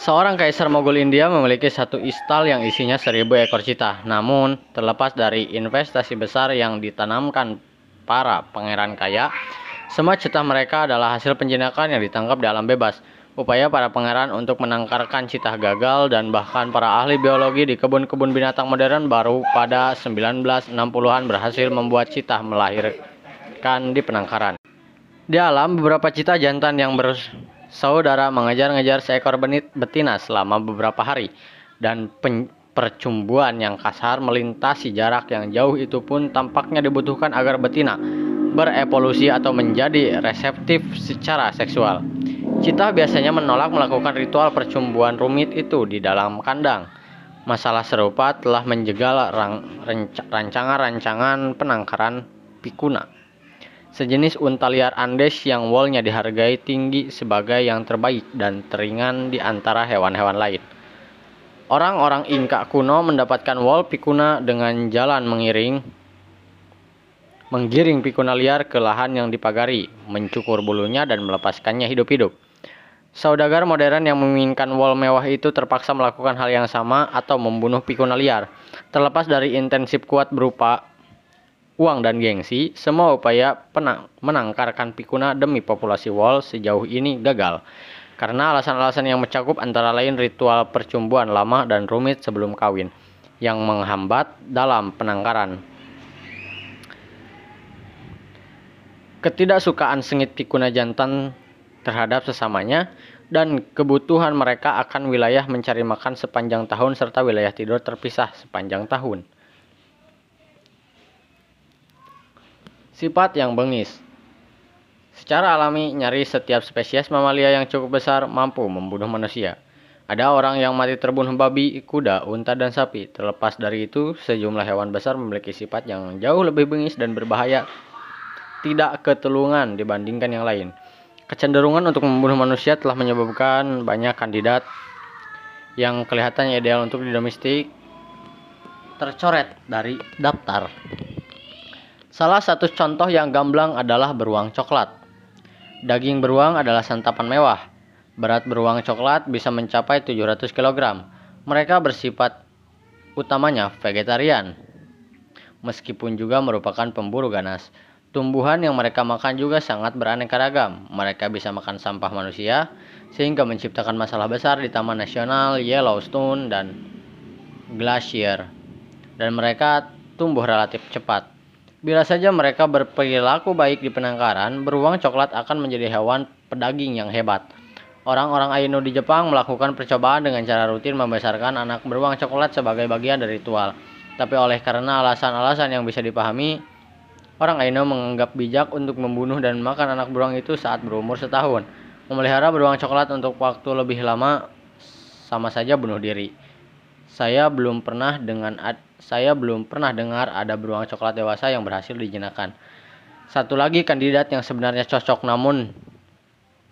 Seorang kaisar Mogul India memiliki satu istal yang isinya seribu ekor cita. Namun, terlepas dari investasi besar yang ditanamkan para pangeran kaya, semua cita mereka adalah hasil penjinakan yang ditangkap di alam bebas. Upaya para pangeran untuk menangkarkan citah gagal dan bahkan para ahli biologi di kebun-kebun binatang modern baru pada 1960-an berhasil membuat citah melahirkan di penangkaran. Di alam, beberapa citah jantan yang bersaudara mengejar-ngejar seekor benit betina selama beberapa hari dan percumbuan yang kasar melintasi jarak yang jauh itu pun tampaknya dibutuhkan agar betina berevolusi atau menjadi reseptif secara seksual. Cita biasanya menolak melakukan ritual percumbuan rumit itu di dalam kandang. Masalah serupa telah menjegal rancangan-rancangan penangkaran pikuna. Sejenis unta liar Andes yang wolnya dihargai tinggi sebagai yang terbaik dan teringan di antara hewan-hewan lain. Orang-orang Inka kuno mendapatkan wol pikuna dengan jalan mengiring menggiring pikuna liar ke lahan yang dipagari, mencukur bulunya dan melepaskannya hidup-hidup. Saudagar modern yang menginginkan wall mewah itu terpaksa melakukan hal yang sama atau membunuh pikuna liar. Terlepas dari intensif kuat berupa uang dan gengsi, semua upaya menangkarkan pikuna demi populasi wall sejauh ini gagal. Karena alasan-alasan yang mencakup antara lain ritual percumbuan lama dan rumit sebelum kawin yang menghambat dalam penangkaran. Ketidaksukaan sengit pikuna jantan terhadap sesamanya dan kebutuhan mereka akan wilayah mencari makan sepanjang tahun serta wilayah tidur terpisah sepanjang tahun. Sifat yang bengis Secara alami, nyari setiap spesies mamalia yang cukup besar mampu membunuh manusia. Ada orang yang mati terbunuh babi, kuda, unta, dan sapi. Terlepas dari itu, sejumlah hewan besar memiliki sifat yang jauh lebih bengis dan berbahaya, tidak ketulungan dibandingkan yang lain. Kecenderungan untuk membunuh manusia telah menyebabkan banyak kandidat yang kelihatannya ideal untuk didomestik tercoret dari daftar. Salah satu contoh yang gamblang adalah beruang coklat. Daging beruang adalah santapan mewah. Berat beruang coklat bisa mencapai 700 kg. Mereka bersifat utamanya vegetarian. Meskipun juga merupakan pemburu ganas. Tumbuhan yang mereka makan juga sangat beraneka ragam. Mereka bisa makan sampah manusia, sehingga menciptakan masalah besar di Taman Nasional Yellowstone dan Glacier. Dan mereka tumbuh relatif cepat. Bila saja mereka berperilaku baik di penangkaran, beruang coklat akan menjadi hewan pedaging yang hebat. Orang-orang Ainu di Jepang melakukan percobaan dengan cara rutin membesarkan anak beruang coklat sebagai bagian dari ritual. Tapi oleh karena alasan-alasan yang bisa dipahami, Orang Aino menganggap bijak untuk membunuh dan makan anak beruang itu saat berumur setahun. Memelihara beruang coklat untuk waktu lebih lama sama saja bunuh diri. Saya belum pernah dengan saya belum pernah dengar ada beruang coklat dewasa yang berhasil dijinakan. Satu lagi kandidat yang sebenarnya cocok namun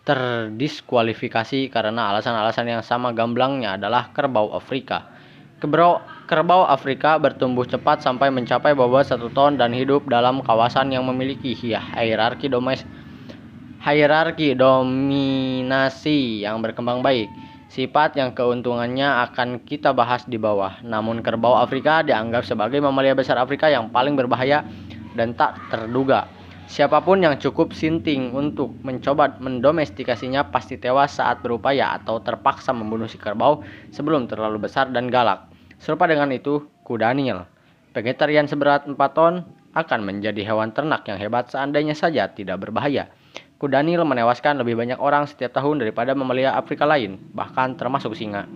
terdiskualifikasi karena alasan-alasan yang sama gamblangnya adalah kerbau Afrika. Kerbau, kerbau Afrika bertumbuh cepat sampai mencapai bobot satu ton dan hidup dalam kawasan yang memiliki hierarki domes, hierarki dominasi yang berkembang baik. Sifat yang keuntungannya akan kita bahas di bawah. Namun kerbau Afrika dianggap sebagai mamalia besar Afrika yang paling berbahaya dan tak terduga. Siapa pun yang cukup sinting untuk mencoba mendomestikasinya pasti tewas saat berupaya atau terpaksa membunuh si kerbau sebelum terlalu besar dan galak. Serupa dengan itu, kuda Nil, vegetarian seberat 4 ton, akan menjadi hewan ternak yang hebat seandainya saja tidak berbahaya. Kuda Nil menewaskan lebih banyak orang setiap tahun daripada mamalia Afrika lain, bahkan termasuk singa.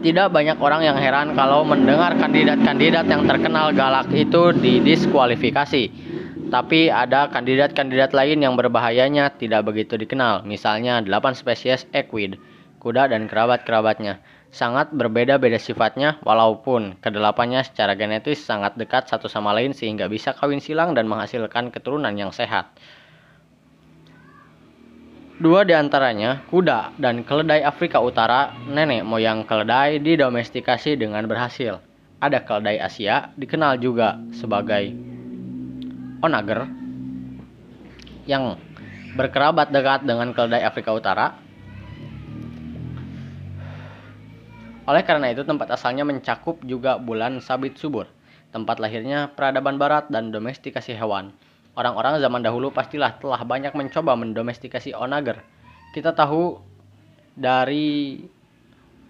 Tidak banyak orang yang heran kalau mendengar kandidat-kandidat yang terkenal galak itu didiskualifikasi tapi ada kandidat-kandidat lain yang berbahayanya tidak begitu dikenal, misalnya 8 spesies equid, kuda dan kerabat-kerabatnya. Sangat berbeda-beda sifatnya, walaupun kedelapannya secara genetis sangat dekat satu sama lain sehingga bisa kawin silang dan menghasilkan keturunan yang sehat. Dua di antaranya, kuda dan keledai Afrika Utara, nenek moyang keledai didomestikasi dengan berhasil. Ada keledai Asia, dikenal juga sebagai onager yang berkerabat dekat dengan keledai Afrika Utara. Oleh karena itu, tempat asalnya mencakup juga bulan sabit subur, tempat lahirnya peradaban barat dan domestikasi hewan. Orang-orang zaman dahulu pastilah telah banyak mencoba mendomestikasi onager. Kita tahu dari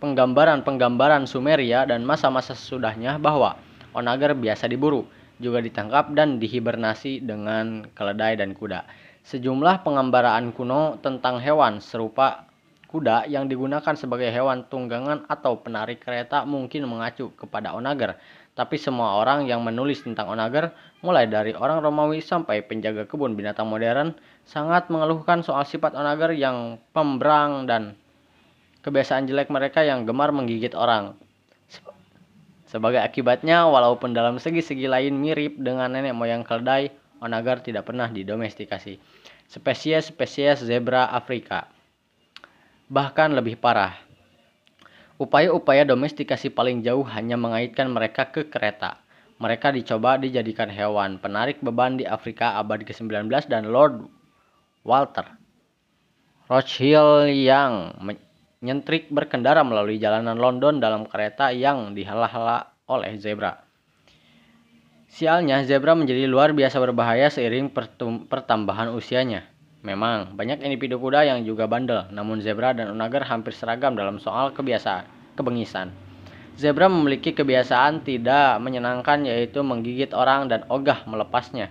penggambaran-penggambaran Sumeria dan masa-masa sesudahnya bahwa onager biasa diburu juga ditangkap dan dihibernasi dengan keledai dan kuda. Sejumlah pengambaraan kuno tentang hewan serupa kuda yang digunakan sebagai hewan tunggangan atau penarik kereta mungkin mengacu kepada onager. Tapi semua orang yang menulis tentang onager, mulai dari orang Romawi sampai penjaga kebun binatang modern, sangat mengeluhkan soal sifat onager yang pemberang dan kebiasaan jelek mereka yang gemar menggigit orang. Sebagai akibatnya, walaupun dalam segi-segi lain mirip dengan nenek moyang keledai, onagar tidak pernah didomestikasi. Spesies-spesies zebra Afrika bahkan lebih parah. Upaya-upaya domestikasi paling jauh hanya mengaitkan mereka ke kereta. Mereka dicoba dijadikan hewan penarik beban di Afrika abad ke-19 dan Lord Walter Rothschild yang nyentrik berkendara melalui jalanan London dalam kereta yang dihalah-halah oleh zebra. Sialnya, zebra menjadi luar biasa berbahaya seiring pertambahan usianya. Memang, banyak individu kuda yang juga bandel, namun zebra dan onager hampir seragam dalam soal kebiasaan, kebengisan. Zebra memiliki kebiasaan tidak menyenangkan yaitu menggigit orang dan ogah melepasnya.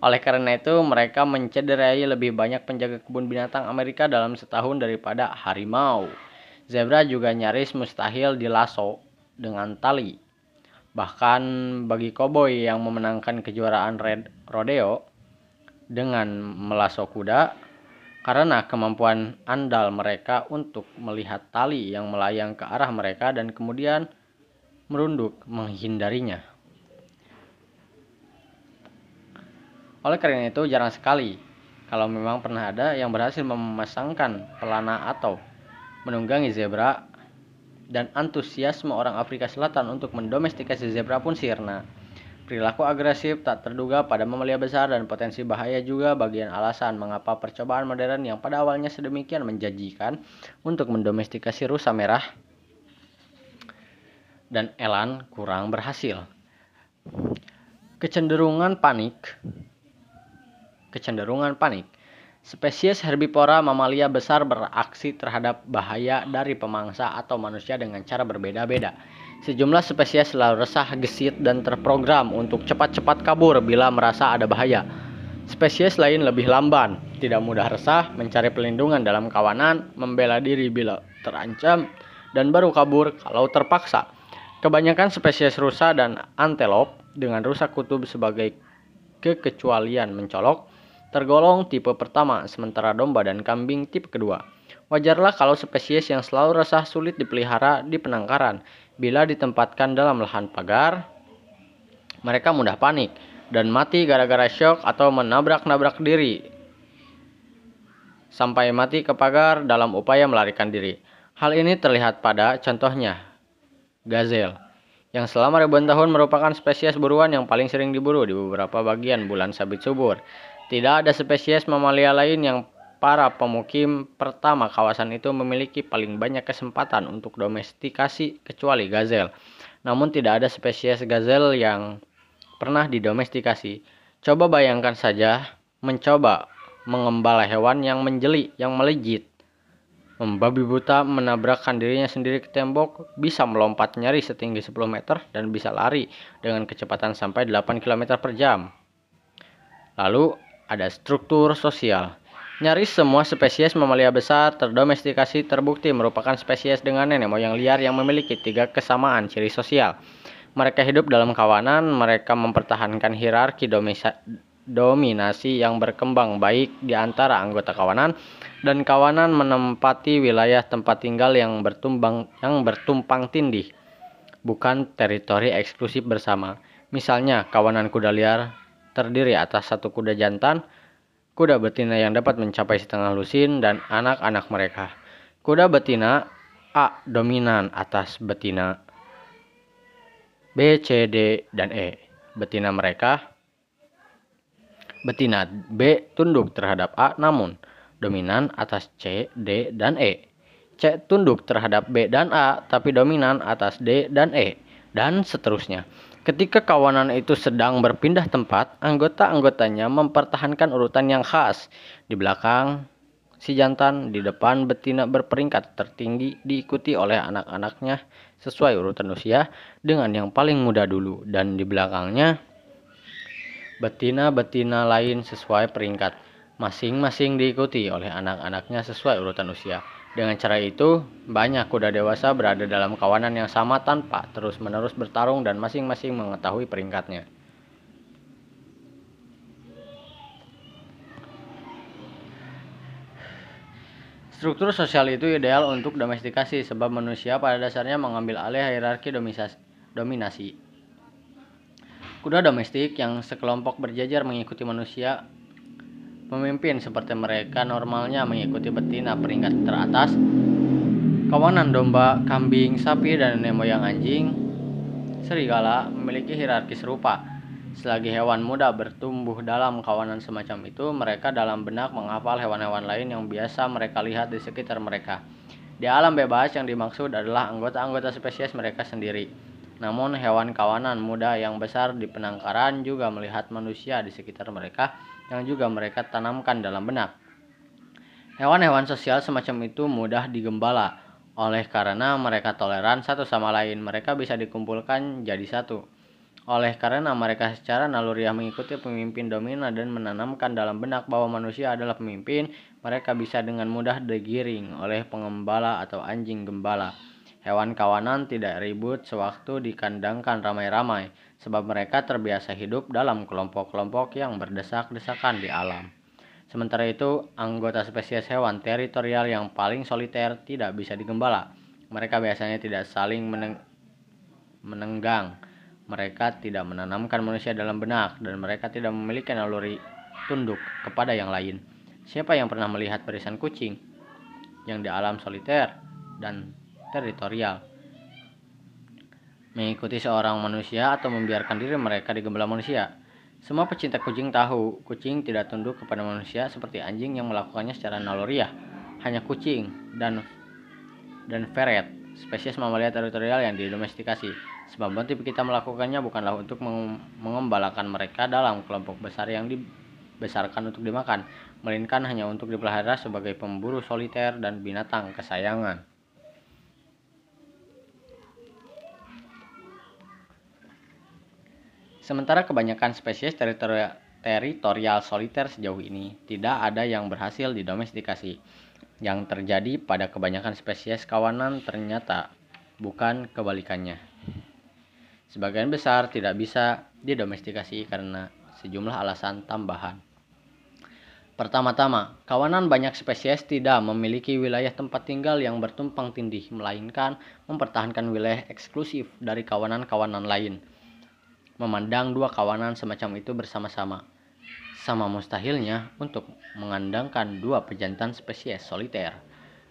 Oleh karena itu, mereka mencederai lebih banyak penjaga kebun binatang Amerika dalam setahun daripada harimau. Zebra juga nyaris mustahil dilaso dengan tali. Bahkan bagi koboi yang memenangkan kejuaraan red rodeo dengan melaso kuda, karena kemampuan andal mereka untuk melihat tali yang melayang ke arah mereka dan kemudian merunduk menghindarinya. Oleh karena itu jarang sekali kalau memang pernah ada yang berhasil memasangkan pelana atau menunggangi zebra dan antusiasme orang Afrika Selatan untuk mendomestikasi zebra pun sirna. Perilaku agresif tak terduga pada mamalia besar dan potensi bahaya juga bagian alasan mengapa percobaan modern yang pada awalnya sedemikian menjanjikan untuk mendomestikasi rusa merah dan elan kurang berhasil. Kecenderungan panik kecenderungan panik. Spesies herbivora mamalia besar beraksi terhadap bahaya dari pemangsa atau manusia dengan cara berbeda-beda. Sejumlah spesies selalu resah, gesit, dan terprogram untuk cepat-cepat kabur bila merasa ada bahaya. Spesies lain lebih lamban, tidak mudah resah, mencari perlindungan dalam kawanan, membela diri bila terancam, dan baru kabur kalau terpaksa. Kebanyakan spesies rusa dan antelop dengan rusa kutub sebagai kekecualian mencolok tergolong tipe pertama, sementara domba dan kambing tipe kedua. Wajarlah kalau spesies yang selalu resah sulit dipelihara di penangkaran. Bila ditempatkan dalam lahan pagar, mereka mudah panik dan mati gara-gara shock atau menabrak-nabrak diri. sampai mati ke pagar dalam upaya melarikan diri. Hal ini terlihat pada contohnya gazelle yang selama ribuan tahun merupakan spesies buruan yang paling sering diburu di beberapa bagian bulan sabit subur. Tidak ada spesies mamalia lain yang para pemukim pertama kawasan itu memiliki paling banyak kesempatan untuk domestikasi kecuali gazelle. Namun tidak ada spesies gazelle yang pernah didomestikasi. Coba bayangkan saja mencoba mengembala hewan yang menjeli, yang melejit. Membabi buta menabrakkan dirinya sendiri ke tembok, bisa melompat nyari setinggi 10 meter dan bisa lari dengan kecepatan sampai 8 km per jam. Lalu ada struktur sosial. Nyaris semua spesies mamalia besar terdomestikasi terbukti merupakan spesies dengan nenek moyang liar yang memiliki tiga kesamaan ciri sosial. Mereka hidup dalam kawanan, mereka mempertahankan hierarki dominasi yang berkembang baik di antara anggota kawanan dan kawanan menempati wilayah tempat tinggal yang bertumbang yang bertumpang tindih bukan teritori eksklusif bersama misalnya kawanan kuda liar terdiri atas satu kuda jantan kuda betina yang dapat mencapai setengah lusin dan anak-anak mereka kuda betina A dominan atas betina B, C, D, dan E betina mereka betina B tunduk terhadap A namun dominan atas C, D, dan E. C tunduk terhadap B dan A tapi dominan atas D dan E dan seterusnya. Ketika kawanan itu sedang berpindah tempat, anggota-anggotanya mempertahankan urutan yang khas. Di belakang si jantan, di depan betina berperingkat tertinggi diikuti oleh anak-anaknya sesuai urutan usia dengan yang paling muda dulu dan di belakangnya betina-betina lain sesuai peringkat. Masing-masing diikuti oleh anak-anaknya sesuai urutan usia. Dengan cara itu, banyak kuda dewasa berada dalam kawanan yang sama tanpa terus-menerus bertarung dan masing-masing mengetahui peringkatnya. Struktur sosial itu ideal untuk domestikasi sebab manusia pada dasarnya mengambil alih hierarki dominasi. Kuda domestik yang sekelompok berjajar mengikuti manusia pemimpin seperti mereka normalnya mengikuti betina peringkat teratas. Kawanan domba, kambing, sapi, dan nenek moyang anjing, serigala memiliki hierarki serupa. Selagi hewan muda bertumbuh dalam kawanan semacam itu, mereka dalam benak menghafal hewan-hewan lain yang biasa mereka lihat di sekitar mereka. Di alam bebas yang dimaksud adalah anggota-anggota spesies mereka sendiri. Namun hewan kawanan muda yang besar di penangkaran juga melihat manusia di sekitar mereka yang juga mereka tanamkan dalam benak. Hewan-hewan sosial semacam itu mudah digembala oleh karena mereka toleran satu sama lain. Mereka bisa dikumpulkan jadi satu. Oleh karena mereka secara naluriah mengikuti pemimpin dominan dan menanamkan dalam benak bahwa manusia adalah pemimpin, mereka bisa dengan mudah digiring oleh pengembala atau anjing gembala. Hewan kawanan tidak ribut sewaktu dikandangkan ramai-ramai, sebab mereka terbiasa hidup dalam kelompok-kelompok yang berdesak-desakan di alam. Sementara itu, anggota spesies hewan teritorial yang paling soliter tidak bisa digembala. Mereka biasanya tidak saling meneng menenggang. Mereka tidak menanamkan manusia dalam benak, dan mereka tidak memiliki naluri tunduk kepada yang lain. Siapa yang pernah melihat barisan kucing yang di alam soliter dan teritorial. Mengikuti seorang manusia atau membiarkan diri mereka digembala manusia. Semua pecinta kucing tahu, kucing tidak tunduk kepada manusia seperti anjing yang melakukannya secara naluriah. Hanya kucing dan dan ferret, spesies mamalia teritorial yang didomestikasi. Sebab motif kita melakukannya bukanlah untuk mengembalakan mereka dalam kelompok besar yang dibesarkan untuk dimakan, melainkan hanya untuk dipelihara sebagai pemburu soliter dan binatang kesayangan. Sementara kebanyakan spesies teritorial, teritorial soliter sejauh ini tidak ada yang berhasil didomestikasi. Yang terjadi pada kebanyakan spesies kawanan ternyata bukan kebalikannya. Sebagian besar tidak bisa didomestikasi karena sejumlah alasan tambahan. Pertama-tama, kawanan banyak spesies tidak memiliki wilayah tempat tinggal yang bertumpang tindih, melainkan mempertahankan wilayah eksklusif dari kawanan-kawanan lain memandang dua kawanan semacam itu bersama-sama. sama mustahilnya untuk mengandangkan dua pejantan spesies soliter.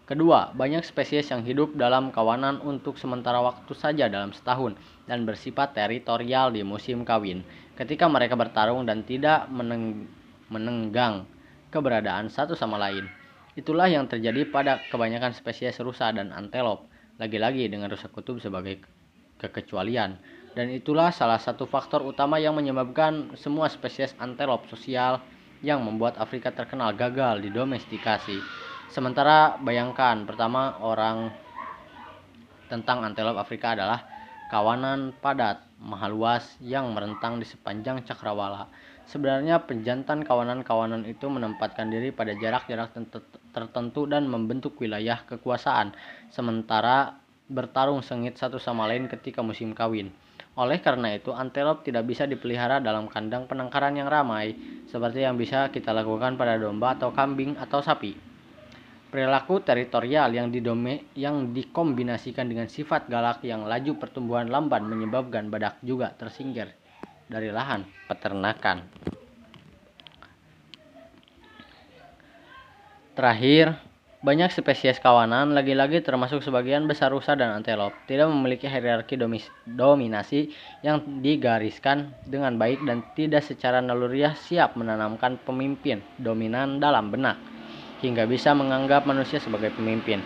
Kedua, banyak spesies yang hidup dalam kawanan untuk sementara waktu saja dalam setahun dan bersifat teritorial di musim kawin, ketika mereka bertarung dan tidak meneng menenggang keberadaan satu sama lain. Itulah yang terjadi pada kebanyakan spesies rusa dan antelop, lagi-lagi dengan rusa kutub sebagai kekecualian. Dan itulah salah satu faktor utama yang menyebabkan semua spesies antelop sosial yang membuat Afrika terkenal gagal di domestikasi. Sementara bayangkan pertama orang tentang antelop Afrika adalah kawanan padat, mahal luas yang merentang di sepanjang cakrawala. Sebenarnya penjantan kawanan-kawanan itu menempatkan diri pada jarak-jarak tertentu dan membentuk wilayah kekuasaan, sementara bertarung sengit satu sama lain ketika musim kawin. Oleh karena itu, antelop tidak bisa dipelihara dalam kandang penangkaran yang ramai, seperti yang bisa kita lakukan pada domba atau kambing atau sapi. Perilaku teritorial yang, didome, yang dikombinasikan dengan sifat galak yang laju pertumbuhan lamban menyebabkan badak juga tersingkir dari lahan peternakan. Terakhir, banyak spesies kawanan, lagi-lagi termasuk sebagian besar rusa dan antelop, tidak memiliki hierarki dominasi yang digariskan dengan baik dan tidak secara naluriah siap menanamkan pemimpin dominan dalam benak, hingga bisa menganggap manusia sebagai pemimpin.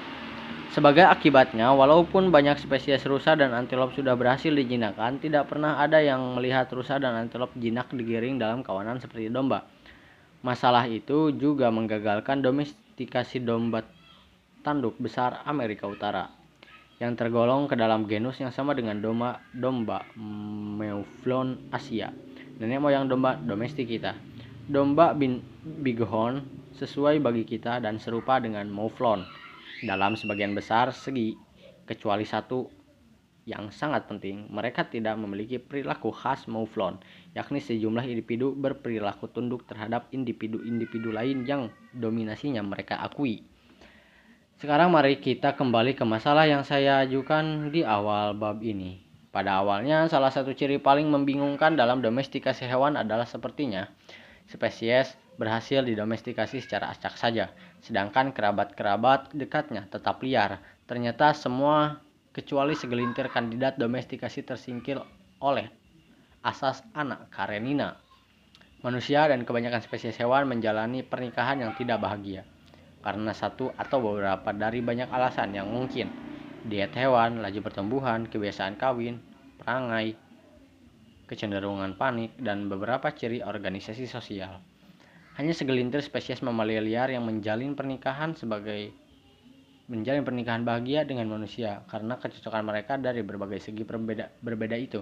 Sebagai akibatnya, walaupun banyak spesies rusa dan antelop sudah berhasil dijinakkan, tidak pernah ada yang melihat rusa dan antelop jinak digiring dalam kawanan seperti domba. Masalah itu juga menggagalkan domestikasi domba tanduk besar Amerika Utara yang tergolong ke dalam genus yang sama dengan domba domba Meuflon Asia, nenek moyang domba domestik kita. Domba bin, bighorn sesuai bagi kita dan serupa dengan Mouflon dalam sebagian besar segi, kecuali satu yang sangat penting, mereka tidak memiliki perilaku khas Mouflon, yakni sejumlah individu berperilaku tunduk terhadap individu-individu lain yang dominasinya mereka akui. Sekarang mari kita kembali ke masalah yang saya ajukan di awal bab ini. Pada awalnya, salah satu ciri paling membingungkan dalam domestikasi hewan adalah sepertinya spesies berhasil didomestikasi secara acak saja, sedangkan kerabat-kerabat dekatnya tetap liar. Ternyata semua kecuali segelintir kandidat domestikasi tersingkir oleh asas anak karenina. Manusia dan kebanyakan spesies hewan menjalani pernikahan yang tidak bahagia karena satu atau beberapa dari banyak alasan yang mungkin diet hewan, laju pertumbuhan, kebiasaan kawin, perangai, kecenderungan panik, dan beberapa ciri organisasi sosial. Hanya segelintir spesies mamalia liar yang menjalin pernikahan sebagai menjalin pernikahan bahagia dengan manusia karena kecocokan mereka dari berbagai segi berbeda, berbeda itu.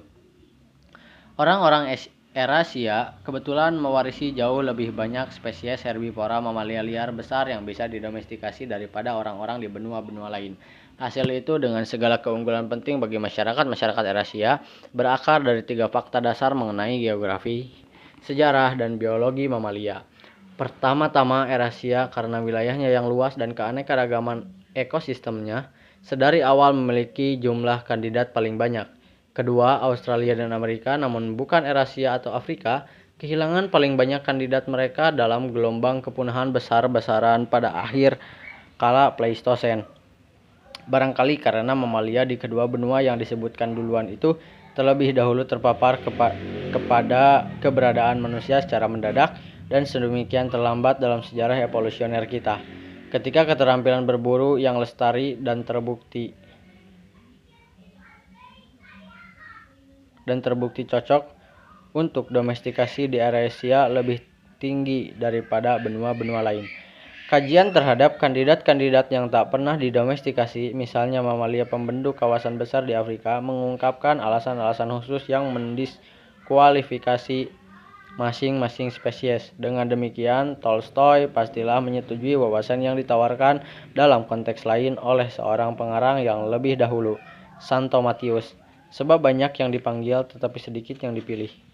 Orang-orang Erasia kebetulan mewarisi jauh lebih banyak spesies herbivora mamalia liar besar yang bisa didomestikasi daripada orang-orang di benua-benua lain. Hasil itu dengan segala keunggulan penting bagi masyarakat-masyarakat Erasia berakar dari tiga fakta dasar mengenai geografi, sejarah, dan biologi mamalia. Pertama-tama Erasia karena wilayahnya yang luas dan keanekaragaman ekosistemnya sedari awal memiliki jumlah kandidat paling banyak. Kedua, Australia dan Amerika, namun bukan Eurasia atau Afrika, kehilangan paling banyak kandidat mereka dalam gelombang kepunahan besar-besaran pada akhir kala Pleistosen. Barangkali karena mamalia di kedua benua yang disebutkan duluan itu terlebih dahulu terpapar kepa kepada keberadaan manusia secara mendadak dan sedemikian terlambat dalam sejarah evolusioner kita. Ketika keterampilan berburu yang lestari dan terbukti dan terbukti cocok untuk domestikasi di area Asia lebih tinggi daripada benua-benua lain. Kajian terhadap kandidat-kandidat yang tak pernah didomestikasi, misalnya mamalia pembenduk kawasan besar di Afrika, mengungkapkan alasan-alasan khusus yang mendiskualifikasi masing-masing spesies. Dengan demikian, Tolstoy pastilah menyetujui wawasan yang ditawarkan dalam konteks lain oleh seorang pengarang yang lebih dahulu, Santo Matius, sebab banyak yang dipanggil tetapi sedikit yang dipilih.